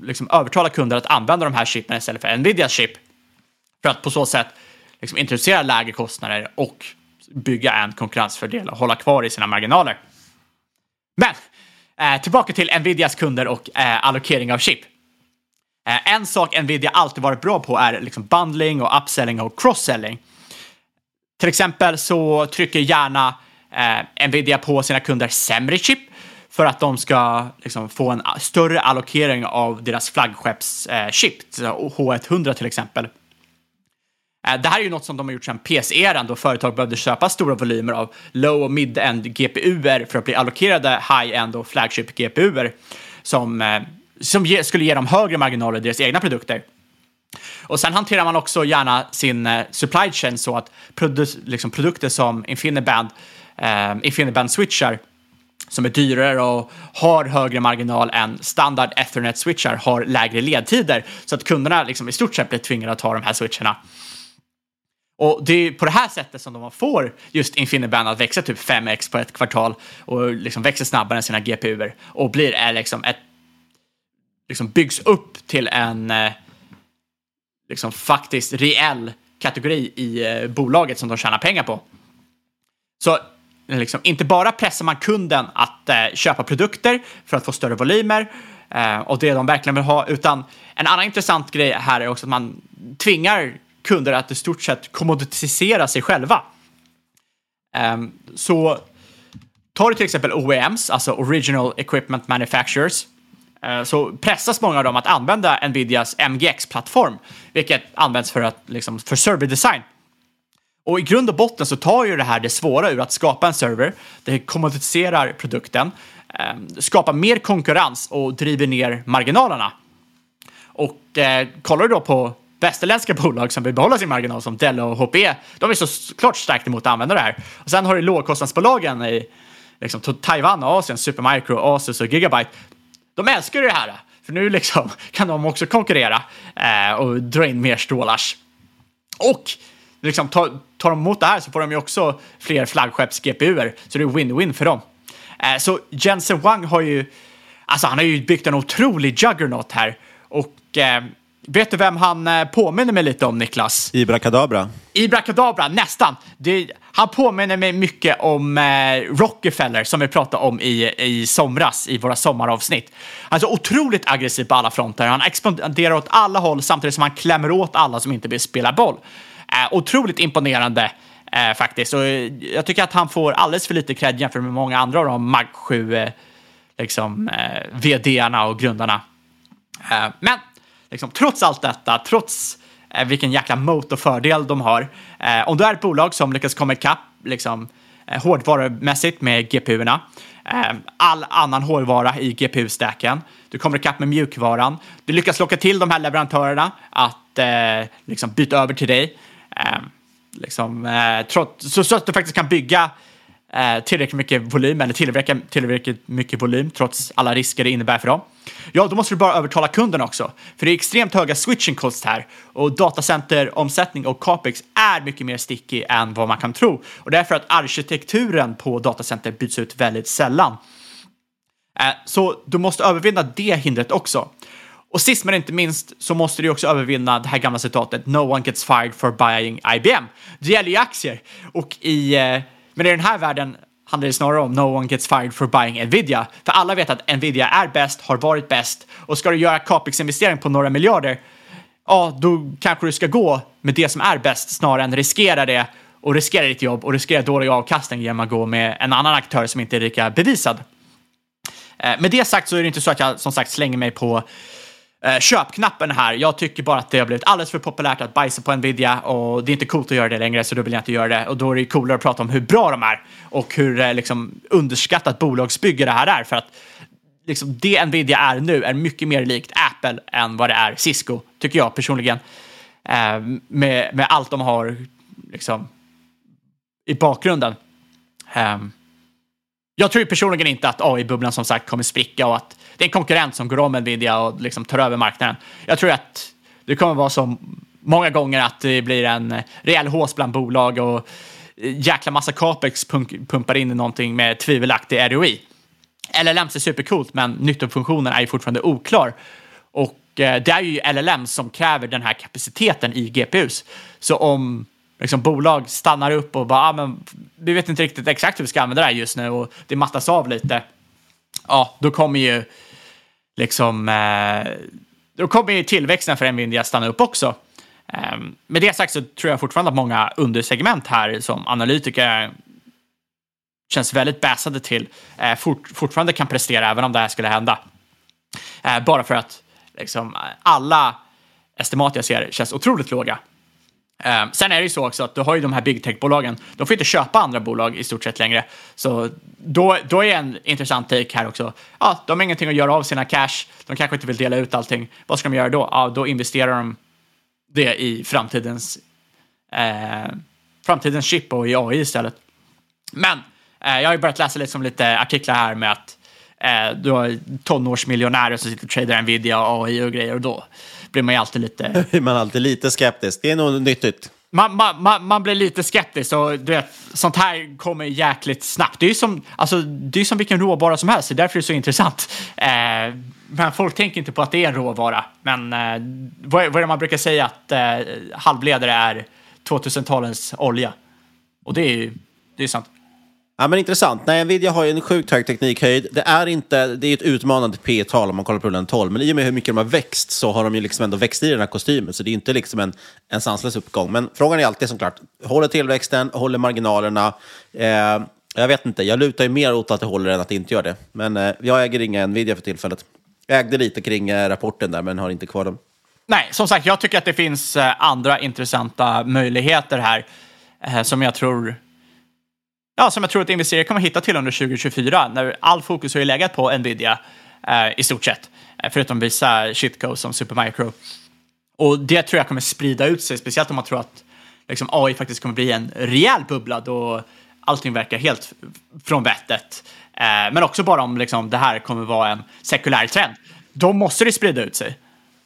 liksom övertala kunder att använda de här chippen istället för Nvidias chip. För att på så sätt liksom introducera lägre kostnader och bygga en konkurrensfördel och hålla kvar i sina marginaler. Men eh, tillbaka till Nvidias kunder och eh, allokering av chip. Eh, en sak Nvidia alltid varit bra på är liksom bundling och upselling och cross-selling. Till exempel så trycker gärna eh, Nvidia på sina kunder sämre chip för att de ska liksom, få en större allokering av deras flaggskeppschip, eh, H100 till exempel. Eh, det här är ju något som de har gjort sedan PC-eran då företag behövde köpa stora volymer av low och mid-end GPUer för att bli allokerade high-end och flagship GPUer som, eh, som ge, skulle ge dem högre marginaler i deras egna produkter. Och sen hanterar man också gärna sin eh, supply chain så att produ liksom produkter som InfiniBand, eh, InfiniBand-switchar som är dyrare och har högre marginal än standard Ethernet-switchar har lägre ledtider så att kunderna liksom i stort sett blir tvingade att ta de här switcharna. Och det är på det här sättet som de får just InfiniBand att växa typ 5x på ett kvartal och liksom växer snabbare än sina GPUer och blir är liksom ett liksom byggs upp till en eh, liksom faktiskt reell kategori i eh, bolaget som de tjänar pengar på. Så eh, liksom, inte bara pressar man kunden att eh, köpa produkter för att få större volymer eh, och det de verkligen vill ha, utan en annan intressant grej här är också att man tvingar kunder att i stort sett kommoditisera sig själva. Um, så tar du till exempel OEMs, alltså Original Equipment Manufacturers, uh, så pressas många av dem att använda Nvidias MGX-plattform, vilket används för, att, liksom, för serverdesign. Och i grund och botten så tar ju det här det svåra ur att skapa en server, det kommoditiserar produkten, ehm, skapar mer konkurrens och driver ner marginalerna. Och eh, kollar du då på västerländska bolag som vill behålla sin marginal som Dell och HPE, de är såklart starkt emot att använda det här. Och sen har du lågkostnadsbolagen i liksom, Taiwan och Asien, Supermicro, Asus och Gigabyte. De älskar det här, för nu liksom kan de också konkurrera eh, och dra in mer strålars. Och liksom, tar, tar de emot det här så får de ju också fler flaggskepps-GPUer, så det är win-win för dem. Eh, så Jensen Wang har ju, alltså han har ju byggt en otrolig juggernaut här och eh, Vet du vem han eh, påminner mig lite om, Niklas? Ibra Kadabra. Ibra Kadabra, nästan. Det, han påminner mig mycket om eh, Rockefeller som vi pratade om i, i somras i våra sommaravsnitt. Alltså otroligt aggressiv på alla fronter. Han expanderar åt alla håll samtidigt som han klämmer åt alla som inte vill spela boll. Eh, otroligt imponerande eh, faktiskt. Och eh, jag tycker att han får alldeles för lite cred jämfört med många andra av de Mag 7 eh, liksom, vdarna och grundarna. men liksom, trots allt detta, trots eh, vilken jäkla motorfördel och fördel de har, eh, om du är ett bolag som lyckas komma ikapp liksom, eh, hårdvarumässigt med GPU-erna, eh, all annan hårdvara i GPU-stacken, du kommer ikapp med mjukvaran, du lyckas locka till de här leverantörerna att eh, liksom byta över till dig, eh, liksom, eh, trots, så, så att du faktiskt kan bygga eh, tillräckligt mycket volym eller tillräckligt, tillräckligt mycket volym trots alla risker det innebär för dem. Ja, då måste du bara övertala kunden också. För det är extremt höga switching costs här och datacenteromsättning och capex är mycket mer sticky än vad man kan tro. Och därför att arkitekturen på datacenter byts ut väldigt sällan. Eh, så du måste övervinna det hindret också. Och sist men inte minst så måste du också övervinna det här gamla citatet “No one gets fired for buying IBM”. Det gäller ju aktier. Och i, eh, men i den här världen handlar det snarare om “No one gets fired for buying Nvidia”. För alla vet att Nvidia är bäst, har varit bäst och ska du göra capex-investering på några miljarder, ja, då kanske du ska gå med det som är bäst snarare än riskera det och riskera ditt jobb och riskera dålig avkastning genom att gå med en annan aktör som inte är lika bevisad. Eh, med det sagt så är det inte så att jag som sagt slänger mig på eh, köpknappen här. Jag tycker bara att det har blivit alldeles för populärt att bajsa på Nvidia och det är inte coolt att göra det längre så då vill jag inte göra det. Och då är det coolare att prata om hur bra de är och hur eh, liksom, underskattat bolagsbygge det här är. För att liksom, det Nvidia är nu är mycket mer likt Apple än vad det är Cisco, tycker jag personligen. Eh, med, med allt de har liksom, i bakgrunden. Um, jag tror personligen inte att AI-bubblan som sagt kommer spricka och att det är en konkurrent som går om Nvidia och liksom tar över marknaden. Jag tror att det kommer vara så många gånger att det blir en rejäl hås bland bolag och jäkla massa capex pumpar in i någonting med tvivelaktig ROI. LLMs är supercoolt, men nyttofunktionen är ju fortfarande oklar. Och eh, det är ju LLM som kräver den här kapaciteten i GPUs. Så om liksom, bolag stannar upp och bara, ah, men vi vet inte riktigt exakt hur vi ska använda det här just nu och det mattas av lite. Ja, då kommer ju liksom, eh, då kommer ju tillväxten för Nvidia stanna upp också. Eh, med det sagt så tror jag fortfarande att många undersegment här som analytiker känns väldigt bäsade till eh, fort, fortfarande kan prestera även om det här skulle hända. Eh, bara för att liksom, alla estimat jag ser känns otroligt låga. Eh, sen är det ju så också att du har ju de här big tech-bolagen, de får inte köpa andra bolag i stort sett längre. Så då, då är en intressant take här också, ja, de har ingenting att göra av sina cash, de kanske inte vill dela ut allting. Vad ska de göra då? Ja, då investerar de det i framtidens, eh, framtidens chip och i AI istället. Men eh, jag har ju börjat läsa lite lite artiklar här med att eh, du har tonårsmiljonärer som sitter och tradar Nvidia och AI och grejer och då blir man ju alltid lite... man är alltid lite skeptisk. Det är nog nyttigt. Man, man, man, man, blir lite skeptisk och du vet, sånt här kommer jäkligt snabbt. Det är ju som, alltså, det är som vilken råvara som helst, det är därför det är så intressant. Eh, men folk tänker inte på att det är en råvara. Men eh, vad, vad är det man brukar säga att eh, halvledare är 2000-talens olja? Och det är ju det är sant. Ja, men intressant. Nej, Nvidia har ju en sjukt hög teknikhöjd. Det är, inte, det är ett utmanande P tal om man kollar på rullen 12, men i och med hur mycket de har växt så har de ju liksom ändå växt i den här kostymen, så det är inte liksom en, en sanslös uppgång. Men frågan är alltid såklart, håller tillväxten, håller marginalerna? Eh, jag vet inte, jag lutar ju mer åt att det håller än att det inte gör det. Men eh, jag äger inga Nvidia för tillfället. Jag ägde lite kring eh, rapporten där, men har inte kvar dem. Nej, som sagt, jag tycker att det finns eh, andra intressanta möjligheter här eh, som jag tror ja, som jag tror att investerare kommer hitta till under 2024 när all fokus har ju legat på Nvidia eh, i stort sett, eh, förutom vissa shitcodes som Supermicro. Och det tror jag kommer sprida ut sig, speciellt om man tror att liksom, AI faktiskt kommer bli en rejäl bubbla då allting verkar helt från vettet. Eh, men också bara om liksom, det här kommer vara en sekulär trend. Då måste det sprida ut sig.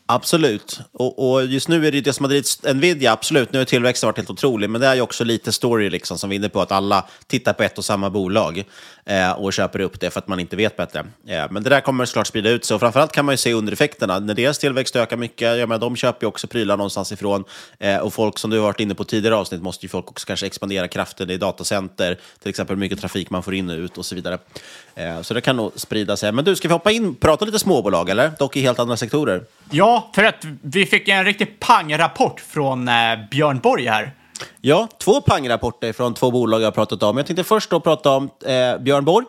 Absolut. Och, och, just nu är det det som har drivit Nvidia, absolut. Nu har tillväxten varit helt otrolig, men det är ju också lite story liksom, som vinner på att alla tittar på ett och samma bolag eh, och köper upp det för att man inte vet bättre. Eh, men det där kommer såklart sprida ut sig och framförallt kan man ju se undereffekterna. När deras tillväxt ökar mycket, ja, men de köper ju också prylar någonstans ifrån. Eh, och folk som du har varit inne på tidigare avsnitt måste ju folk också kanske expandera kraften i datacenter, till exempel hur mycket trafik man får in och ut och så vidare. Eh, så det kan nog sprida sig. Men du, ska vi hoppa in och prata lite småbolag, eller? Dock i helt andra sektorer. Ja, för att vi fick en riktig pangrapport från eh, Björn Borg här. Ja, två pangrapporter från två bolag jag har pratat om. Jag tänkte först då prata om eh, Björn Borg.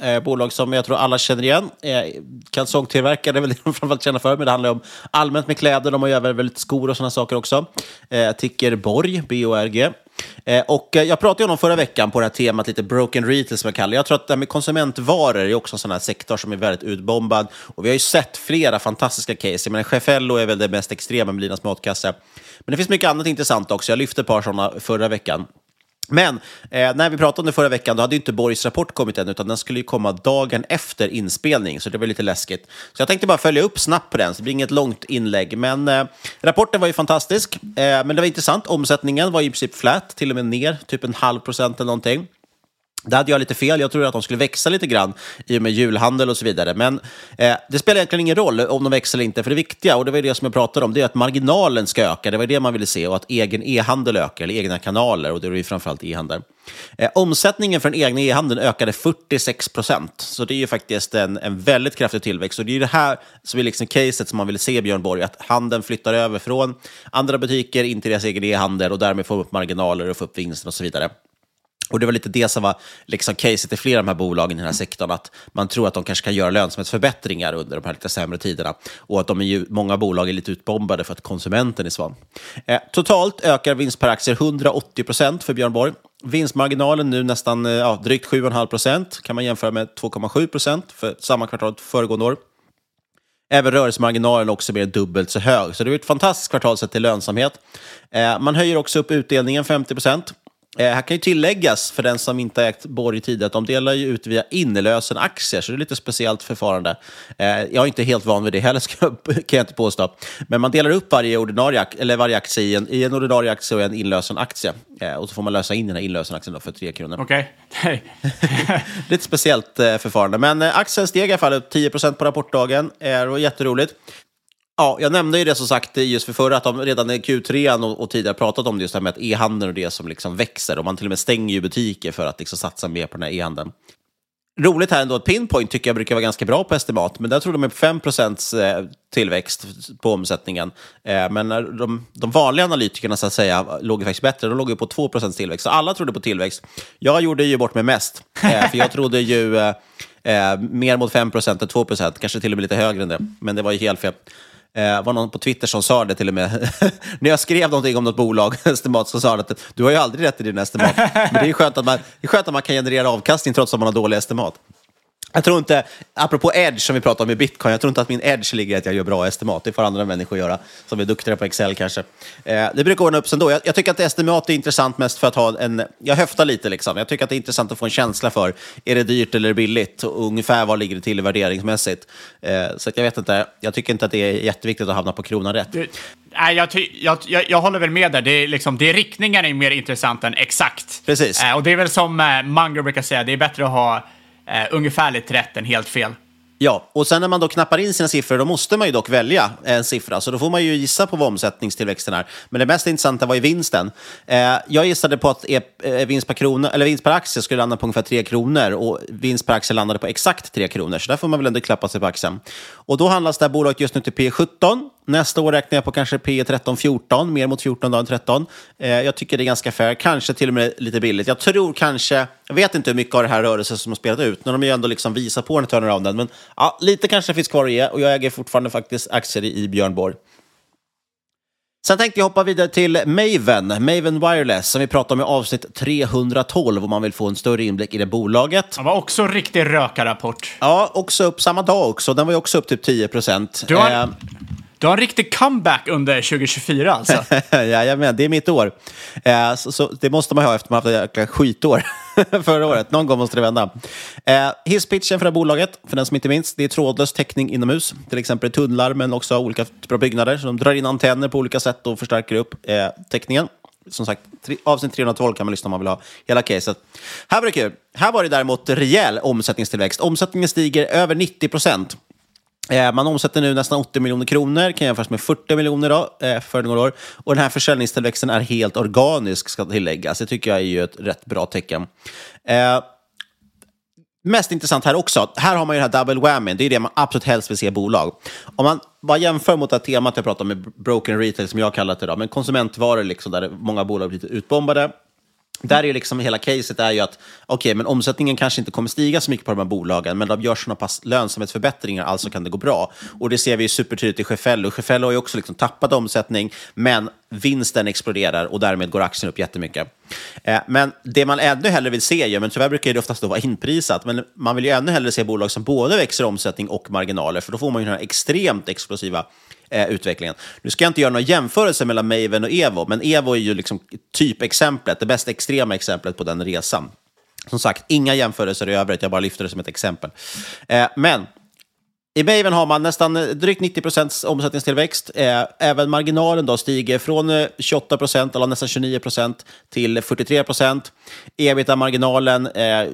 Eh, bolag som jag tror alla känner igen. Eh, kalsongtillverkare är väl det de framförallt känner för, men det handlar om allmänt med kläder. De har ju även väldigt skor och sådana saker också. Eh, ticker Borg, B-O-R-G. Eh, och eh, jag pratade ju om förra veckan på det här temat, lite broken retail som jag kallar Jag tror att det här med konsumentvaror är också en sån här sektor som är väldigt utbombad. Och vi har ju sett flera fantastiska case. Jag menar, Chefello är väl det mest extrema med Linas matkasse. Men det finns mycket annat intressant också. Jag lyfte ett par sådana förra veckan. Men eh, när vi pratade om det förra veckan, då hade ju inte Borgs rapport kommit än, utan den skulle ju komma dagen efter inspelning, så det var lite läskigt. Så jag tänkte bara följa upp snabbt på den, så det blir inget långt inlägg. Men eh, rapporten var ju fantastisk, eh, men det var intressant. Omsättningen var i princip flat, till och med ner, typ en halv procent eller någonting. Där hade jag lite fel. Jag trodde att de skulle växa lite grann i och med julhandel och så vidare. Men eh, det spelar egentligen ingen roll om de växer eller inte. För det viktiga, och det var det som jag pratade om, det är att marginalen ska öka. Det var det man ville se. Och att egen e-handel ökar, eller egna kanaler. Och det är ju framförallt e-handel. Eh, omsättningen för den egna e-handeln ökade 46 procent. Så det är ju faktiskt en, en väldigt kraftig tillväxt. Och det är ju det här som är liksom caset som man vill se, Björn Borg. Att handeln flyttar över från andra butiker in till deras egen e-handel och därmed får upp marginaler och få upp vinsten och så vidare. Och det var lite det som var liksom caset i flera av de här bolagen i den här sektorn, att man tror att de kanske kan göra lönsamhetsförbättringar under de här lite sämre tiderna. Och att de är ju, många bolag är lite utbombade för att konsumenten är svag. Eh, totalt ökar vinst per aktie 180 procent för Björn Borg. Vinstmarginalen nu nästan eh, ja, drygt 7,5 procent, kan man jämföra med 2,7 procent för samma kvartal föregående år. Även rörelsemarginalen är också mer än dubbelt så hög. Så det är ett fantastiskt kvartal sett till lönsamhet. Eh, man höjer också upp utdelningen 50 procent. Eh, här kan ju tilläggas, för den som inte ägt Borg tidigare, att de delar ju ut via inlösen aktier, så det är lite speciellt förfarande. Eh, jag är inte helt van vid det heller, kan jag inte påstå. Men man delar upp varje, ordinarie, eller varje aktie i en, i en ordinarie aktie och en inlösen aktie. Eh, och så får man lösa in den här inlösenaktien för 3 kronor. Okej. Okay. lite speciellt eh, förfarande. Men eh, aktien steg i alla fall upp 10% på rapportdagen. Det var jätteroligt. Ja, jag nämnde ju det som sagt just för förra, att de redan i Q3 och, och tidigare pratat om det just det här med att e-handeln och det som liksom växer. Och man till och med stänger ju butiker för att liksom satsa mer på den här e-handeln. Roligt här ändå att Pinpoint tycker jag brukar vara ganska bra på estimat, men där tror de är på 5 tillväxt på omsättningen. Eh, men de, de vanliga analytikerna så att säga låg faktiskt bättre, de låg ju på 2% tillväxt. Så alla trodde på tillväxt. Jag gjorde ju bort mig mest, eh, för jag trodde ju eh, mer mot 5% än 2% kanske till och med lite högre än det. Men det var ju helt fel. Det var någon på Twitter som sa det till och med. När jag skrev någonting om något bolag, estimat, så sa han att du har ju aldrig rätt i din estimat. Men det är skönt att man, det är skönt att man kan generera avkastning trots att man har dåliga estimat. Jag tror inte, apropå edge som vi pratade om i bitcoin, jag tror inte att min edge ligger i att jag gör bra estimat. Det får andra människor göra, som är duktigare på Excel kanske. Eh, det brukar ordna upp sig ändå. Jag, jag, tycker att estimat är intressant mest för att ha en... Jag höftar lite liksom. Jag tycker att det är intressant att få en känsla för, är det dyrt eller billigt? Och ungefär var ligger det till värderingsmässigt? Eh, så jag vet inte, jag tycker inte att det är jätteviktigt att hamna på kronan rätt. Du, nej, jag, jag, jag, jag, håller väl med där. Det är, liksom, det är riktningen är mer intressant än exakt. Precis. Eh, och det är väl som eh, Munger brukar säga, det är bättre att ha eh, ungefärligt rätt än helt fel. Ja, och sen när man då knappar in sina siffror, då måste man ju dock välja en siffra. Så då får man ju gissa på vad omsättningstillväxten är. Men det mest intressanta var ju vinsten. Eh, jag gissade på att e e vinst, per krona, eller vinst per aktie skulle landa på ungefär 3 kronor och vinst per aktie landade på exakt 3 kronor. Så där får man väl ändå klappa sig på axeln. Och då handlas det här bolaget just nu till P17 Nästa år räknar jag på kanske P 13, 14, mer mot 14 än 13. Eh, jag tycker det är ganska fair, kanske till och med lite billigt. Jag tror kanske, jag vet inte hur mycket av det här rörelsen som har spelat ut, när de ju ändå liksom visar på den turnarounden. Men ja, lite kanske finns kvar att ge och jag äger fortfarande faktiskt aktier i Björn Borg. Sen tänkte jag hoppa vidare till Maven, Maven Wireless, som vi pratade om i avsnitt 312 om man vill få en större inblick i det bolaget. Det var också en riktig rökarrapport. Ja, också upp samma dag också. Den var ju också upp typ 10 procent. Du har, eh, du har en riktig comeback under 2024 alltså? Jajamän, det är mitt år. Eh, så, så, det måste man ha efter man haft ett jäkla skitår förra året. Någon gång måste det vända. Eh, hisspitchen för det här bolaget, för den som inte minns, det är trådlös täckning inomhus. Till exempel tunnlar, men också olika typer av byggnader. Så de drar in antenner på olika sätt och förstärker upp eh, täckningen. Som sagt, avsnitt 312 kan man lyssna om man vill ha hela caset. Här var det kul. Här var det däremot rejäl omsättningstillväxt. Omsättningen stiger över 90 procent. Eh, man omsätter nu nästan 80 miljoner kronor, kan jämföras med 40 miljoner då, eh, för några år. Och den här försäljningstillväxten är helt organisk, ska tilläggas. Det tycker jag är ju ett rätt bra tecken. Eh, mest intressant här också, här har man ju det här double whammy, det är det man absolut helst vill se i bolag. Om man bara jämför mot det här temat jag pratade om med broken retail, som jag kallar det, idag, men konsumentvaror liksom, där många bolag blir lite utbombade, där är liksom hela caset är ju att okay, men omsättningen kanske inte kommer stiga så mycket på de här bolagen, men de gör sådana pass lönsamhetsförbättringar, alltså kan det gå bra. Och det ser vi supertydligt i Cefello. Cefello har ju också liksom tappat omsättning, men vinsten exploderar och därmed går aktien upp jättemycket. Eh, men det man ännu hellre vill se, men tyvärr brukar det oftast då vara inprisat, men man vill ju ännu hellre se bolag som både växer omsättning och marginaler, för då får man ju den här extremt explosiva eh, utvecklingen. Nu ska jag inte göra några jämförelser mellan Maven och Evo, men Evo är ju liksom typexemplet, det bästa extrema exemplet på den resan. Som sagt, inga jämförelser i övrigt, jag bara lyfter det som ett exempel. Eh, men I Maven har man nästan drygt 90 procents omsättningstillväxt. Eh, även marginalen då stiger från eh, 28 procent, eller nästan 29 procent, till 43 procent. Ebita-marginalen eh,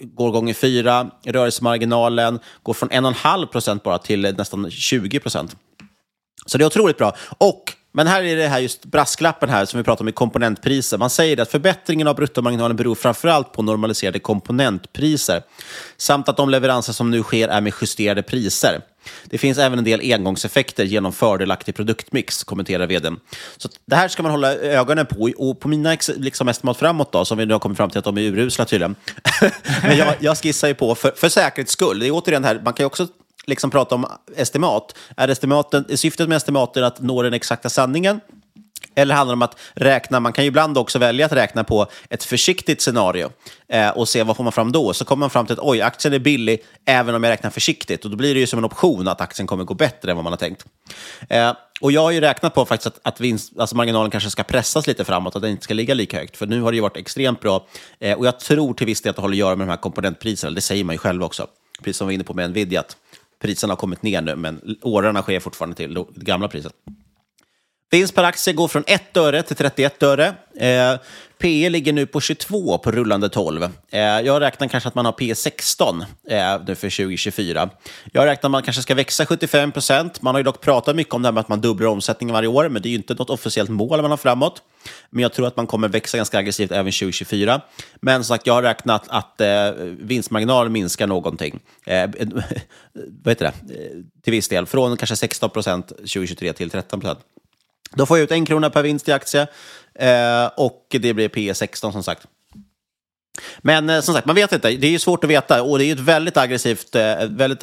går gånger fyra. Rörelsemarginalen går från 1,5 procent bara till nästan 20 procent. Så det är otroligt bra. Och men här är det här just brasklappen här som vi pratar om i komponentpriser. Man säger att förbättringen av bruttomarginalen beror framförallt på normaliserade komponentpriser samt att de leveranser som nu sker är med justerade priser. Det finns även en del engångseffekter genom fördelaktig produktmix, kommenterar vdn. Så det här ska man hålla ögonen på. Och på mina liksom, estimat framåt, då, som vi nu har kommit fram till att de är urusla tydligen. Men jag, jag skissar ju på, för, för säkerhets skull, det är återigen här, man kan ju också liksom prata om estimat. Är, estimaten, är syftet med estimaten att nå den exakta sanningen? Eller handlar det om att räkna, man kan ju ibland också välja att räkna på ett försiktigt scenario eh, och se vad får man fram då. Så kommer man fram till att oj, aktien är billig även om jag räknar försiktigt. Och då blir det ju som en option att aktien kommer gå bättre än vad man har tänkt. Eh, och jag har ju räknat på faktiskt att, att vinst, alltså marginalen kanske ska pressas lite framåt, att den inte ska ligga lika högt. För nu har det ju varit extremt bra. Eh, och jag tror till viss del att det har att göra med de här komponentpriserna. Det säger man ju själv också. Precis som vi var inne på med Nvidia, att priserna har kommit ner nu, men årarna sker fortfarande till det gamla priset. Vinst per aktie går från 1 öre till 31 öre. Eh, PE ligger nu på 22 på rullande 12. Eh, jag räknar kanske att man har PE 16 eh, nu för 2024. Jag räknar att man kanske ska växa 75 procent. Man har ju dock pratat mycket om det här med att man dubblar omsättningen varje år, men det är ju inte något officiellt mål man har framåt. Men jag tror att man kommer växa ganska aggressivt även 2024. Men som sagt, jag har räknat att eh, vinstmarginalen minskar någonting. Eh, vad heter det? Eh, till viss del, från kanske 16 procent 2023 till 13 procent. Då får jag ut en krona per vinst i aktie eh, och det blir P 16 som sagt. Men eh, som sagt, man vet inte. Det är ju svårt att veta och det är ju ett väldigt aggressivt, eh, väldigt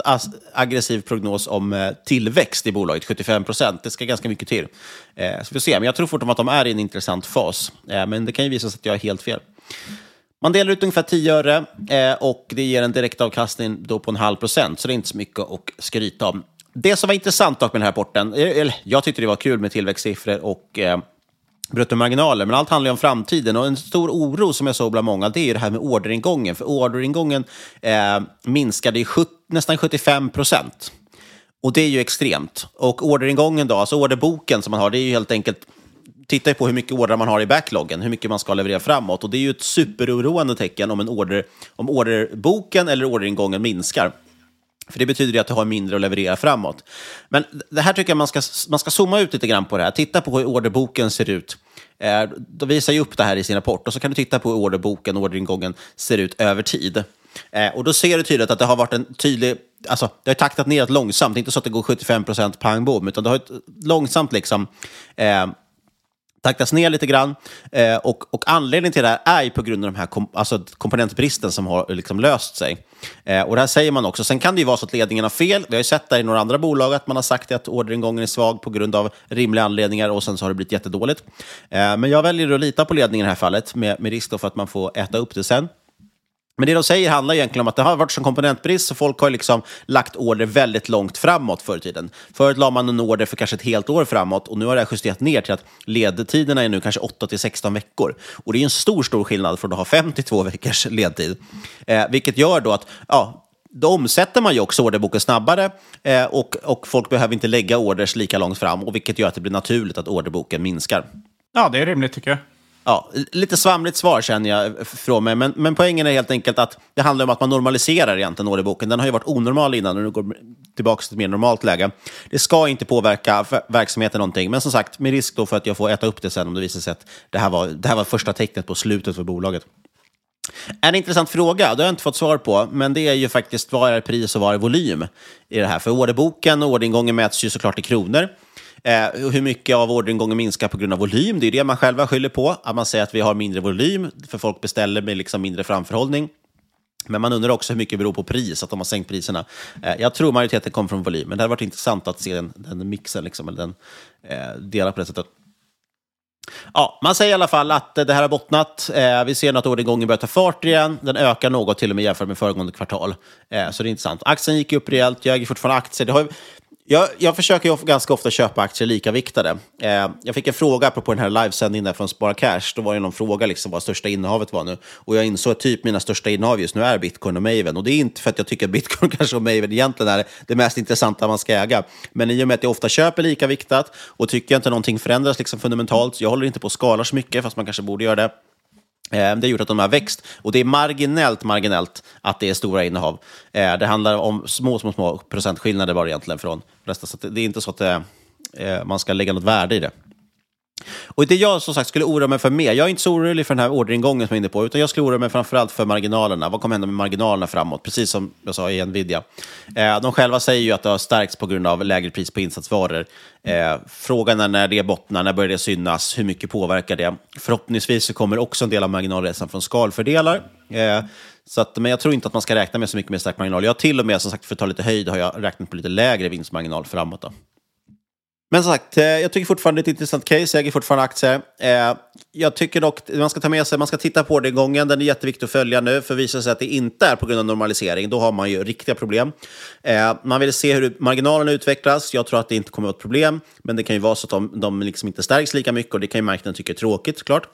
aggressiv prognos om eh, tillväxt i bolaget, 75 procent. Det ska ganska mycket till. Eh, så vi får se, men jag tror fortfarande att de är i en intressant fas. Eh, men det kan ju visa sig att jag är helt fel. Man delar ut ungefär 10 öre eh, och det ger en direktavkastning då på en halv procent, så det är inte så mycket att skryta om. Det som var intressant dock med den här rapporten, eh, eller jag tyckte det var kul med tillväxtsiffror och eh, bruttomarginaler, men allt handlar ju om framtiden. Och en stor oro som jag såg bland många, det är ju det här med orderingången. För orderingången eh, minskade i nästan 75 procent. Och det är ju extremt. Och orderingången då, alltså orderboken som man har, det är ju helt enkelt Titta på hur mycket ordrar man har i backloggen, hur mycket man ska leverera framåt. Och det är ju ett superoroande tecken om, en order, om orderboken eller orderingången minskar. För det betyder ju att du har mindre att leverera framåt. Men det här tycker jag man ska, man ska zooma ut lite grann på det här. Titta på hur orderboken ser ut. Eh, de visar ju upp det här i sin rapport och så kan du titta på hur orderboken och orderingången ser ut över tid. Eh, och då ser du tydligt att det har varit en tydlig... Alltså, det har taktat neråt långsamt. Det är inte så att det går 75 procent pang bom, utan det har ett långsamt liksom... Eh, taktas ner lite grann. Eh, och, och anledningen till det här är ju på grund av den här kom, alltså komponentbristen som har liksom löst sig. Eh, och det här säger man också. Sen kan det ju vara så att ledningen har fel. Vi har ju sett det i några andra bolag att man har sagt att orderingången är svag på grund av rimliga anledningar och sen så har det blivit jättedåligt. Eh, men jag väljer att lita på ledningen i det här fallet med, med risk för att man får äta upp det sen. Men det de säger handlar egentligen om att det har varit som komponentbrist, så folk har liksom lagt order väldigt långt framåt förr i tiden. Förut la man en order för kanske ett helt år framåt och nu har det justerat ner till att ledtiderna är nu kanske 8 till 16 veckor. Och det är en stor, stor skillnad från att ha 52 veckors ledtid. Eh, vilket gör då att ja, då omsätter man ju också orderboken snabbare eh, och, och folk behöver inte lägga orders lika långt fram, och vilket gör att det blir naturligt att orderboken minskar. Ja, det är rimligt tycker jag. Ja, lite svamligt svar känner jag från mig, men, men poängen är helt enkelt att det handlar om att man normaliserar egentligen orderboken. Den har ju varit onormal innan och nu går tillbaka till ett mer normalt läge. Det ska inte påverka verksamheten någonting, men som sagt, med risk då för att jag får äta upp det sen om det visar sig att det här var, det här var första tecknet på slutet för bolaget. En intressant fråga, det har jag inte fått svar på, men det är ju faktiskt vad är pris och vad är volym i det här? För orderboken och orderingången mäts ju såklart i kronor. Eh, hur mycket av orderingången minskar på grund av volym? Det är det man själva skyller på. Att man säger att vi har mindre volym, för folk beställer med liksom mindre framförhållning. Men man undrar också hur mycket det beror på pris, att de har sänkt priserna. Eh, jag tror majoriteten kommer från volym, men det hade varit intressant att se den, den mixen, liksom, eller den eh, delen på det sättet. Ja, man säger i alla fall att det här har bottnat. Eh, vi ser nu att orderingången börjar ta fart igen. Den ökar något till och med jämfört med föregående kvartal. Eh, så det är intressant. Aktien gick upp rejält, jag äger fortfarande aktier. Det har jag, jag försöker ju ganska ofta köpa aktier likaviktade. Eh, jag fick en fråga apropå den här livesändningen där från Spara Cash. Då var det någon fråga liksom vad största innehavet var nu. Och jag insåg att typ mina största innehav just nu är bitcoin och Maven. Och det är inte för att jag tycker att bitcoin kanske och Maven egentligen är det mest intressanta man ska äga. Men i och med att jag ofta köper likaviktat och tycker jag inte någonting förändras liksom fundamentalt. Jag håller inte på att skala så mycket, fast man kanske borde göra det. Eh, det har gjort att de har växt och det är marginellt, marginellt att det är stora innehav. Eh, det handlar om små, små, små procentskillnader bara egentligen från resten. Så det är inte så att eh, man ska lägga något värde i det. Och det jag som sagt skulle oroa mig för mer, jag är inte så orolig för den här orderingången som jag är inne på, utan jag skulle oroa mig framförallt för marginalerna. Vad kommer hända med marginalerna framåt? Precis som jag sa i Nvidia. Eh, de själva säger ju att det har stärkts på grund av lägre pris på insatsvaror. Eh, frågan är när det bottnar, när börjar det synas, hur mycket påverkar det? Förhoppningsvis så kommer också en del av marginalresan från skalfördelar. Eh, så att, men jag tror inte att man ska räkna med så mycket mer stark marginal. Jag har till och med, som sagt, för att ta lite höjd, har jag räknat på lite lägre vinstmarginal framåt. Då. Men som sagt, eh, jag tycker fortfarande det är ett intressant case. Jag äger fortfarande aktier. Eh, jag tycker dock man ska ta med sig, man ska titta på det gången. Den är jätteviktig att följa nu, för visar sig att det inte är på grund av normalisering, då har man ju riktiga problem. Eh, man vill se hur marginalerna utvecklas. Jag tror att det inte kommer att vara ett problem, men det kan ju vara så att de, de liksom inte stärks lika mycket och det kan ju marknaden tycka är tråkigt, såklart.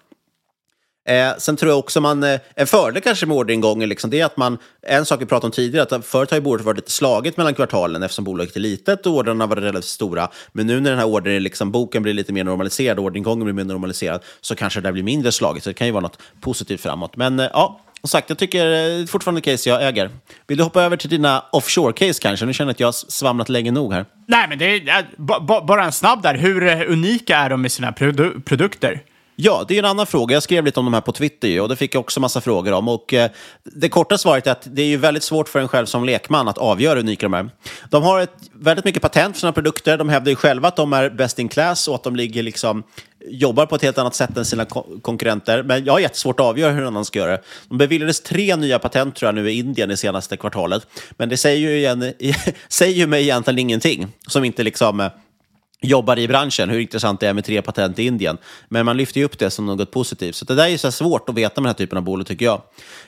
Eh, sen tror jag också man, eh, en fördel kanske med orderingången, liksom, det är att man, en sak vi pratade om tidigare, att förut har ju bordet varit lite slaget mellan kvartalen eftersom bolaget är litet och orderna var relativt stora. Men nu när den här ordern, liksom, boken blir lite mer normaliserad, orderingången blir mer normaliserad, så kanske det där blir mindre slaget. Så det kan ju vara något positivt framåt. Men eh, ja, som sagt, jag tycker eh, fortfarande case jag äger. Vill du hoppa över till dina offshore-case kanske? Nu känner jag att jag har svamlat länge nog här. Nej, men det är, bara en snabb där. Hur eh, unika är de med sina produ produkter? Ja, det är en annan fråga. Jag skrev lite om de här på Twitter och det fick jag också massa frågor om. Och, eh, det korta svaret är att det är ju väldigt svårt för en själv som lekman att avgöra hur unika de är. De har ett, väldigt mycket patent för sina produkter. De hävdar ju själva att de är best in class och att de ligger liksom, jobbar på ett helt annat sätt än sina konkurrenter. Men jag har jättesvårt att avgöra hur någon annan ska göra det. De beviljades tre nya patent tror jag nu i Indien det senaste kvartalet. Men det säger ju, igen, säger ju mig egentligen ingenting. Som inte liksom eh, jobbar i branschen, hur intressant det är med tre patent i Indien. Men man lyfter ju upp det som något positivt. Så det där är så svårt att veta med den här typen av bolag, tycker jag.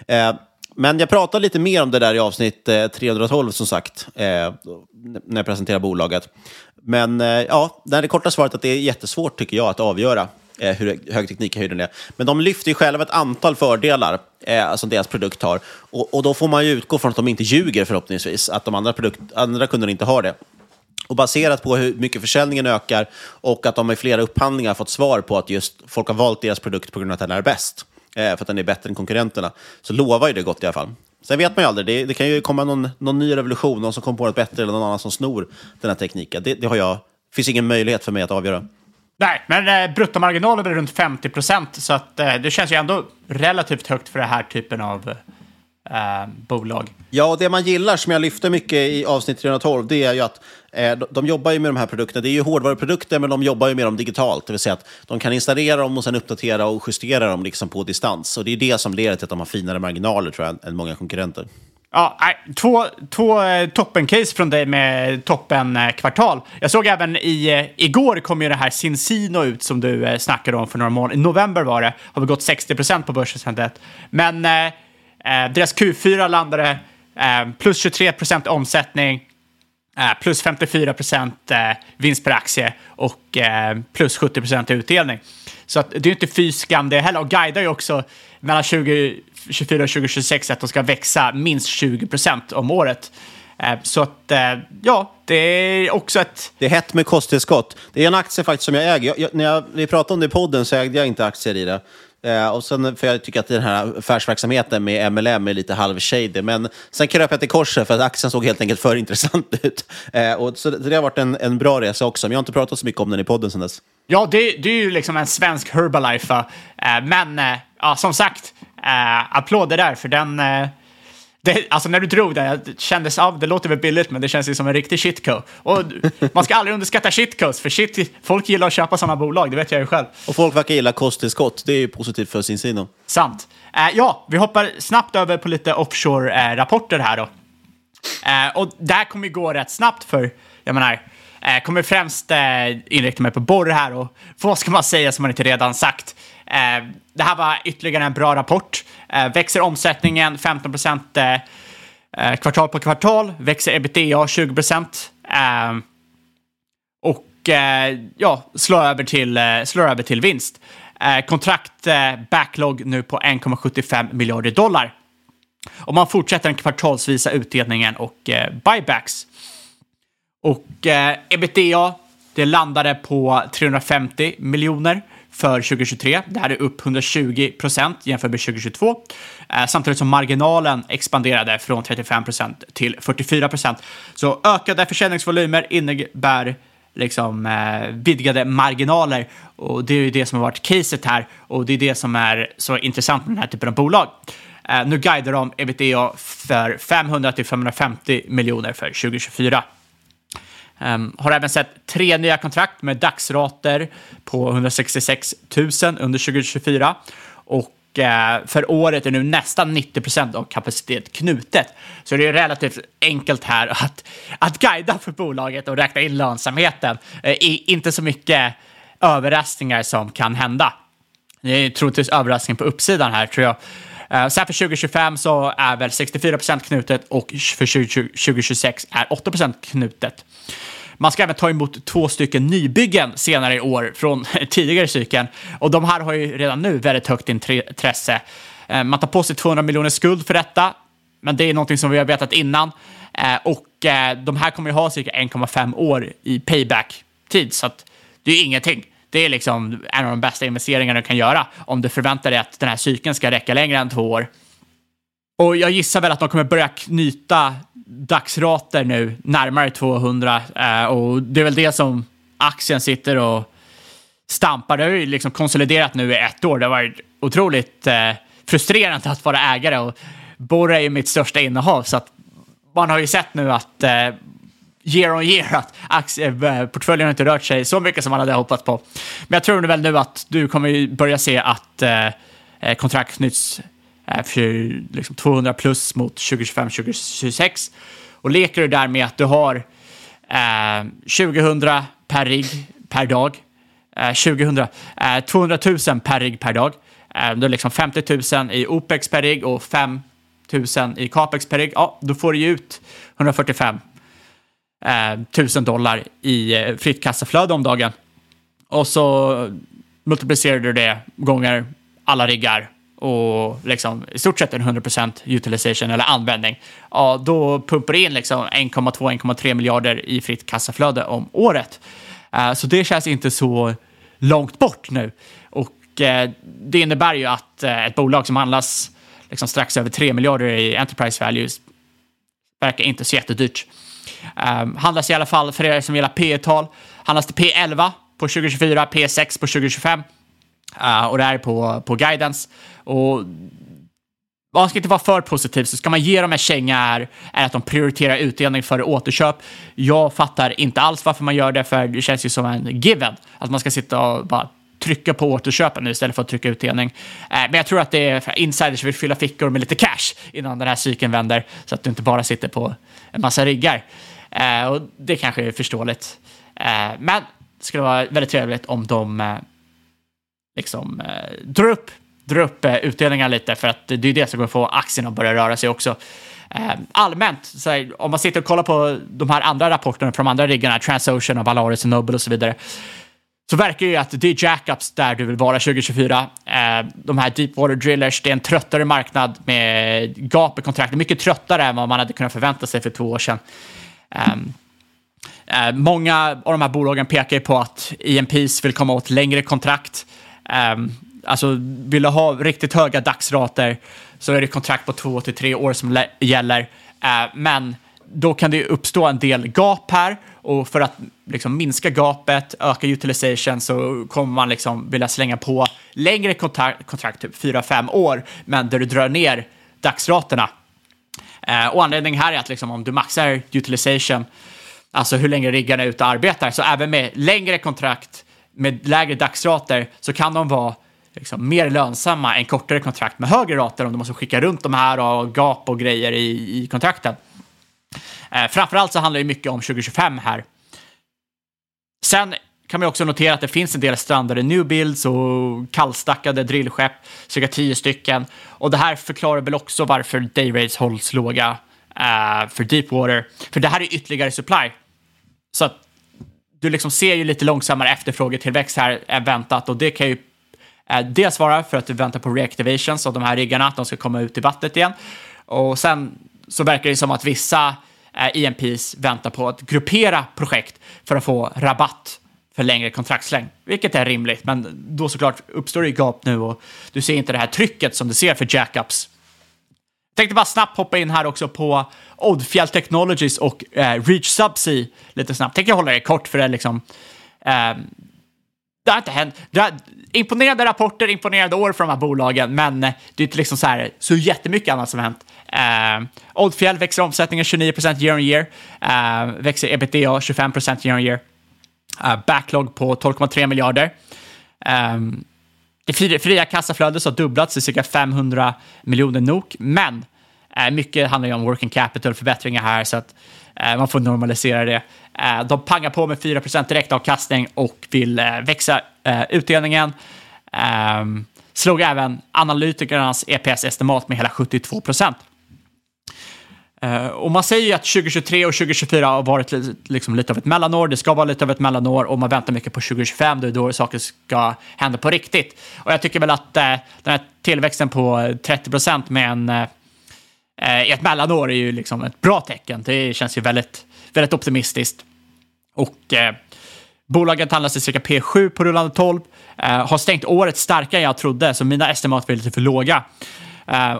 Eh, men jag pratade lite mer om det där i avsnitt eh, 312, som sagt, eh, när jag presenterade bolaget. Men eh, ja, det, är det korta svaret att det är jättesvårt, tycker jag, att avgöra eh, hur hög teknikhöjden är. Men de lyfter ju själva ett antal fördelar eh, som deras produkt har. Och, och, då får man ju utgå från att de inte ljuger förhoppningsvis, att de andra, produkt, andra kunderna inte har det. Och baserat på hur mycket försäljningen ökar och att de i flera upphandlingar fått svar på att just folk har valt deras produkt på grund av att den är bäst, eh, för att den är bättre än konkurrenterna, så lovar ju det gott i alla fall. Sen vet man ju aldrig, det, det kan ju komma någon, någon ny revolution, någon som kommer på något bättre eller någon annan som snor den här tekniken. Det, det har jag, finns ingen möjlighet för mig att avgöra. Nej, men eh, bruttomarginalen är runt 50 procent, så att, eh, det känns ju ändå relativt högt för den här typen av eh, eh, bolag. Ja, och det man gillar, som jag lyfte mycket i avsnitt 312, det är ju att eh, de, jobbar ju med de här produkterna. Det är ju hårdvaruprodukter, men de jobbar ju med dem digitalt. Det vill säga att de kan installera dem och sen uppdatera och justera dem liksom på distans. Och det är det som leder till att de har finare marginaler, tror jag, än många konkurrenter. Ja, två, två eh, toppen-case från dig med toppen-kvartal. Jag såg även i, eh, igår kom ju det här Cincino ut som du snackade om för några månader. I november var det. Har vi gått 60 procent på börsen sedan det. Men Eh, deras Q4 landade eh, plus 23 procent omsättning, eh, plus 54 procent eh, vinst per aktie och eh, plus 70 procent utdelning. Så att, det är inte fy skam det heller. Och guidar ju också mellan 2024 och 2026 att de ska växa minst 20 procent om året. Eh, så att, eh, ja, det är också ett... Det är hett med kosttillskott. Det är en aktie faktiskt som jag äger. Jag, jag, när jag, vi pratade om det i podden så ägde jag inte aktier i det. Eh, och sen, för jag tycker att den här affärsverksamheten med MLM är lite halvshady. Men sen kröp jag till korset för att aktien såg helt enkelt för intressant ut. Eh, och så det har varit en, en bra resa också, men jag har inte pratat så mycket om den i podden sen dess. Ja, det, det är ju liksom en svensk Herbalife. Eh, men eh, ja, som sagt, eh, applåder där, för den eh, det, alltså när du drog den, det kändes av, det låter väl billigt, men det känns ju som en riktig shitco. Och man ska aldrig underskatta shitcos, för shit, folk gillar att köpa sådana bolag, det vet jag ju själv. Och folk verkar gilla kosttillskott, det är ju positivt för sin sida. Sant. Eh, ja, vi hoppar snabbt över på lite offshore-rapporter eh, här då. Eh, och där kommer gå rätt snabbt för, jag menar, eh, kommer främst eh, inrikta mig på borr här och vad ska man säga som man inte redan sagt? Eh, det här var ytterligare en bra rapport. Eh, växer omsättningen 15 procent eh, eh, kvartal på kvartal, växer ebitda 20 procent. Eh, och eh, ja, slår över till, eh, slår över till vinst. Eh, kontrakt eh, backlog nu på 1,75 miljarder dollar. Och man fortsätter den kvartalsvisa utdelningen och eh, buybacks. Och eh, ebitda, det landade på 350 miljoner för 2023. Det här är upp 120 procent jämfört med 2022. Eh, samtidigt som marginalen expanderade från 35 procent till 44 procent. Så ökade försäljningsvolymer innebär liksom eh, vidgade marginaler och det är ju det som har varit caset här och det är det som är så intressant med den här typen av bolag. Eh, nu guidar de ebitda för 500 till 550 miljoner för 2024. Um, har även sett tre nya kontrakt med dagsrater på 166 000 under 2024. Och uh, för året är nu nästan 90 procent av kapacitet knutet. Så det är relativt enkelt här att, att guida för bolaget och räkna in lönsamheten. Uh, inte så mycket överraskningar som kan hända. Det är troligtvis överraskning på uppsidan här tror jag. Eh, Sen för 2025 så är väl 64 procent knutet och för 2026 är 8 procent knutet. Man ska även ta emot två stycken nybyggen senare i år från tidigare cykeln och de här har ju redan nu väldigt högt intresse. Eh, man tar på sig 200 miljoner skuld för detta, men det är någonting som vi har vetat innan eh, och de här kommer ju ha cirka 1,5 år i payback-tid så att det är ingenting. Det är liksom en av de bästa investeringarna du kan göra om du förväntar dig att den här cykeln ska räcka längre än två år. Och jag gissar väl att de kommer börja knyta dagsrater nu närmare 200 eh, och det är väl det som aktien sitter och stampar. Det har ju liksom konsoliderat nu i ett år. Det har varit otroligt eh, frustrerande att vara ägare och Borre är ju mitt största innehav så att man har ju sett nu att eh, year on year att aktieportföljen inte rört sig så mycket som man hade hoppats på. Men jag tror väl nu att du kommer börja se att eh, kontrakt knyts eh, för liksom 200 plus mot 2025-2026. Och leker du där med att du har eh, 2000 per rigg per dag, eh, 2000, eh, 200 000 per rigg per dag. Eh, då är liksom 50 000 i OPEX per rigg och 5 000 i CAPEX per rigg. Ja, då får du ju ut 145 Eh, tusen 1000 dollar i eh, fritt kassaflöde om dagen. Och så multiplicerar du det gånger alla riggar och liksom i stort sett en 100% utilization eller användning. Ja, då pumpar du in liksom 1,2-1,3 miljarder i fritt kassaflöde om året. Eh, så det känns inte så långt bort nu. Och det innebär ju att ett bolag som handlas liksom strax över 3 miljarder i enterprise values verkar inte så jättedyrt. Um, handlas i alla fall, för er som gillar P tal handlas till P11 på 2024, P6 på 2025. Uh, ehm, och det här är på, på guidance. Och man ska inte vara för positiv, så ska man ge dem en känga här är att de prioriterar utdelning före återköp. Jag fattar inte alls varför man gör det, för det känns ju som en given. Att man ska sitta och bara trycka på återköpen nu istället för att trycka utdelning. Eh, men jag tror att det är för insiders vill fylla fickor med lite cash innan den här cykeln vänder, så att du inte bara sitter på en massa riggar. Eh, och det kanske är förståeligt. Eh, men det skulle vara väldigt trevligt om de eh, liksom eh, drar upp, drar upp eh, utdelningar lite för att det är det som kommer få aktien att börja röra sig också. Eh, allmänt, så här, om man sitter och kollar på de här andra rapporterna från de andra riggarna, Transocean och Valaris och Noble och så vidare, så verkar ju att det är jackups där du vill vara 2024. Eh, de här Deepwater Drillers, det är en tröttare marknad med gap i kontraktet, mycket tröttare än vad man hade kunnat förvänta sig för två år sedan. Um, uh, många av de här bolagen pekar på att EMPs vill komma åt längre kontrakt. Um, alltså, vill du ha riktigt höga dagsrater så är det kontrakt på två till tre år som gäller. Uh, men då kan det uppstå en del gap här och för att liksom minska gapet, öka utilization så kommer man liksom vilja slänga på längre kontrakt, kontrakt typ 4-5 år, men där du drar ner dagsraterna. Eh, och anledningen här är att liksom, om du maxar utilization, alltså hur länge riggarna är ute och arbetar, så även med längre kontrakt med lägre dagsrater så kan de vara liksom, mer lönsamma än kortare kontrakt med högre rater om du måste skicka runt de här och gap och grejer i, i kontrakten. Eh, framförallt så handlar det mycket om 2025 här. Sen kan man också notera att det finns en del strandade new builds och kallstackade drillskepp, cirka tio stycken. Och det här förklarar väl också varför dayrates hålls låga eh, för Deepwater. För det här är ytterligare supply. Så att du liksom ser ju lite långsammare efterfrågetillväxt här än väntat och det kan ju eh, dels vara för att du väntar på reactivations av de här riggarna, att de ska komma ut i vattnet igen. Och sen så verkar det som att vissa eh, EMPs väntar på att gruppera projekt för att få rabatt för längre kontraktslängd, vilket är rimligt. Men då såklart uppstår det gap nu och du ser inte det här trycket som du ser för jackups. Jag tänkte bara snabbt hoppa in här också på Oddfjäll Technologies och eh, Reach Subsea lite snabbt. Tänker hålla det kort för det är liksom... Eh, det har inte hänt. Det har, imponerande rapporter, imponerande år för de här bolagen, men det är inte liksom så, här, så jättemycket annat som har hänt. Eh, Oddfjäll växer omsättningen 29% year on year, eh, växer ebitda 25% year on year. Eh, backlog på 12,3 miljarder. Ehm, det fria kassaflödet har dubblats till cirka 500 miljoner NOK, men eh, mycket handlar ju om working capital-förbättringar här, så att eh, man får normalisera det. de pangar på med 4% direktavkastning och vill växa utdelningen. Ehm, slog även analytikernas EPS-estimat med hela 72 procent. Uh, och man säger ju att 2023 och 2024 har varit liksom lite av ett mellanår. Det ska vara lite av ett mellanår och man väntar mycket på 2025. Det är då saker ska hända på riktigt. Och jag tycker väl att uh, den här tillväxten på 30 procent med en, uh, i ett mellanår är ju liksom ett bra tecken. Det känns ju väldigt, väldigt optimistiskt. Och bolaget handlas till cirka P7 på rullande 12. har stängt året starkare än jag trodde, så mina estimat var lite för låga.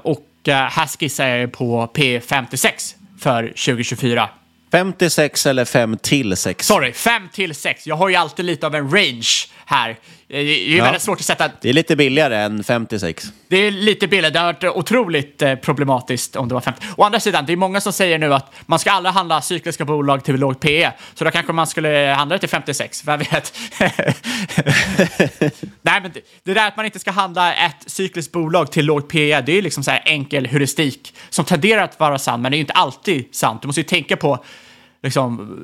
och här skissar jag på P56 för 2024. 56 eller 5 till 6? Sorry, 5 till 6. Jag har ju alltid lite av en range här. Det är ja. väldigt svårt att sätta... Det är lite billigare än 56. Det är lite billigare. Det har varit otroligt eh, problematiskt om det var 50. Å andra sidan, det är många som säger nu att man ska aldrig handla cykliska bolag till lågt PE. Så då kanske man skulle handla det till 56, vem vet? Nej, men det, det där att man inte ska handla ett cykliskt bolag till lågt PE, det är liksom så här enkel heuristik som tenderar att vara sann, men det är ju inte alltid sant. Du måste ju tänka på liksom,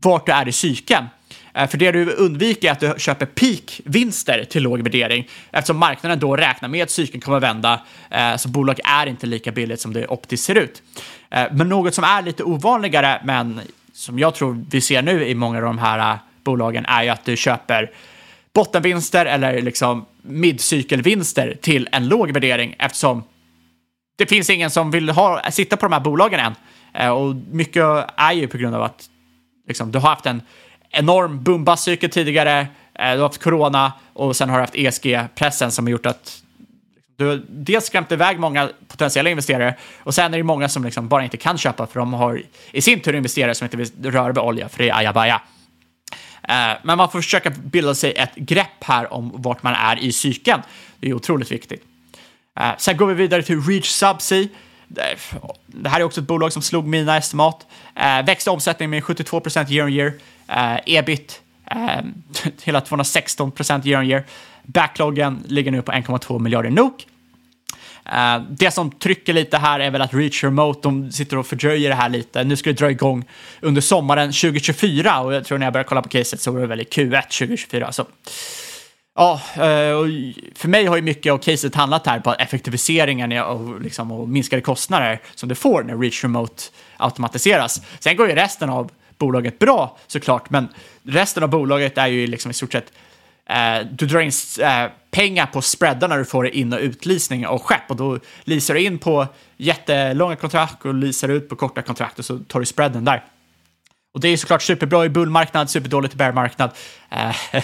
vart du är i cykeln. Eh, för det du undviker är att du köper peak-vinster till låg värdering eftersom marknaden då räknar med att cykeln kommer att vända. Eh, så bolag är inte lika billigt som det optiskt ser ut. Eh, men något som är lite ovanligare, men som jag tror vi ser nu i många av de här bolagen, är ju att du köper bottenvinster eller liksom midcykelvinster till en låg värdering eftersom det finns ingen som vill ha, sitta på de här bolagen än. Och mycket är ju på grund av att liksom, du har haft en enorm boombasscykel tidigare, eh, du har haft corona och sen har du haft ESG-pressen som har gjort att du dels skrämt iväg många potentiella investerare och sen är det många som liksom bara inte kan köpa för de har i sin tur investerare som inte vill röra vid olja för det är ajabaja. Eh, men man får försöka bilda sig ett grepp här om vart man är i cykeln. Det är otroligt viktigt. Eh, sen går vi vidare till Reach Subsea. Det här är också ett bolag som slog mina estimat. Eh, växte omsättningen med 72 procent year on year. Eh, ebit eh, hela 216 procent year on year. Backloggen ligger nu på 1,2 miljarder NOK. Uh, det som trycker lite här är väl att Reach Remote, de sitter och fördröjer det här lite. Nu ska det dra igång under sommaren 2024 och jag tror när jag börjar kolla på caset så var det väl i Q1 2024. Så. Ja, eh, för mig har ju mycket av caset handlat här på effektiviseringen och, liksom, och minskade kostnader som du får när Reach Remote automatiseras. Sen går ju resten av bolaget bra såklart, men resten av bolaget är ju liksom i stort sett eh, du drar in eh, pengar på spreadar när du får in och utlysning av skepp och då leasar du in på jättelånga kontrakt och leasar ut på korta kontrakt och så tar du spreaden där. Och det är såklart superbra i bullmarknad, superdåligt i bearmarknad. Eh,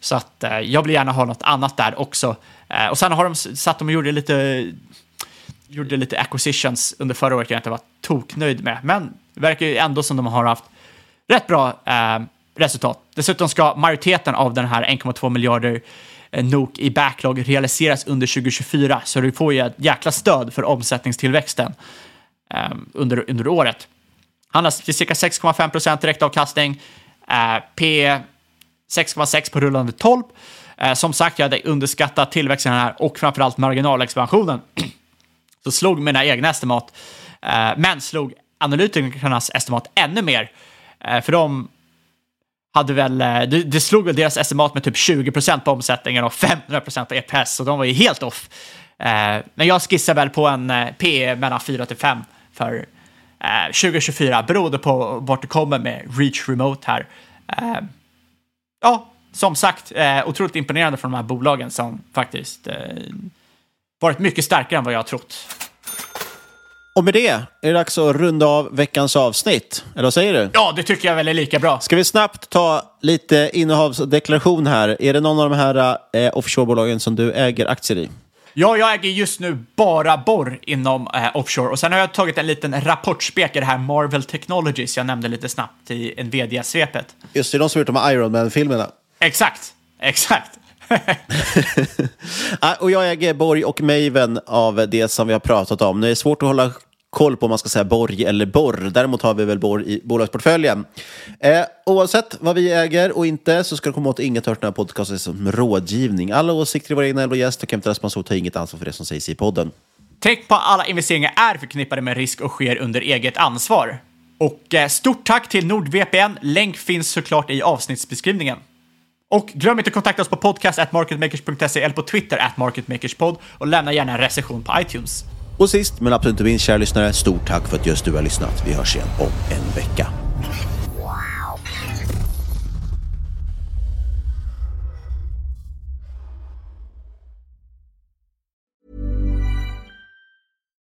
så att eh, jag vill gärna ha något annat där också. Eh, och sen har de satt de och gjorde lite, gjorde lite acquisitions under förra året jag inte var toknöjd med. Men det verkar ju ändå som de har haft rätt bra eh, resultat. Dessutom ska majoriteten av den här 1,2 miljarder eh, NOK i backlog realiseras under 2024, så du får ju ett jäkla stöd för omsättningstillväxten eh, under, under året. Handlas till cirka 6,5 procent direktavkastning, eh, P 6,6 på rullande 12. Eh, som sagt, jag hade underskattat tillväxten här och framförallt marginalexpansionen. Så slog mina egna estimat, eh, men slog analytikernas estimat ännu mer. Eh, för de hade väl, eh, det, det slog väl deras estimat med typ 20 på omsättningen och 500 på EPS, så de var ju helt off. Eh, men jag skissar väl på en PE mellan 4 till 5 för 2024, beroende på vart det kommer med Reach Remote här. ja, som sagt, otroligt imponerande från de här bolagen som faktiskt varit mycket starkare än vad jag har trott. Och med det är det dags att runda av veckans avsnitt. Eller vad säger du? Ja, det tycker jag väl är lika bra. Ska vi snabbt ta lite innehavsdeklaration här? Är det någon av de här eh, offshorebolagen som du äger aktier i? Ja, jag äger just nu bara borr inom eh, offshore och sen har jag tagit en liten rapportspek i det här Marvel Technologies jag nämnde lite snabbt i Nvidia-svepet. Just det, de som gjort de här Iron Man-filmerna. Exakt, exakt. Ah, och jag äger Borg och Maven av det som vi har pratat om. Det är svårt att hålla koll på om man ska säga Borg eller Borr. Däremot har vi väl Borg i bolagsportföljen. Eh, oavsett vad vi äger och inte så ska du komma åt inget hört den här podcasten som rådgivning. Alla åsikter i våra egna eller gäst och inte sponsor tar inget ansvar för det som sägs i podden. Tänk på att alla investeringar är förknippade med risk och sker under eget ansvar. Och eh, stort tack till NordVPN. Länk finns såklart i avsnittsbeskrivningen. Och glöm inte att kontakta oss på podcast marketmakers.se eller på Twitter at marketmakerspod och lämna gärna en recension på iTunes. Och sist men absolut inte minst, kära lyssnare, stort tack för att just du har lyssnat. Vi hörs igen om en vecka.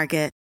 Market.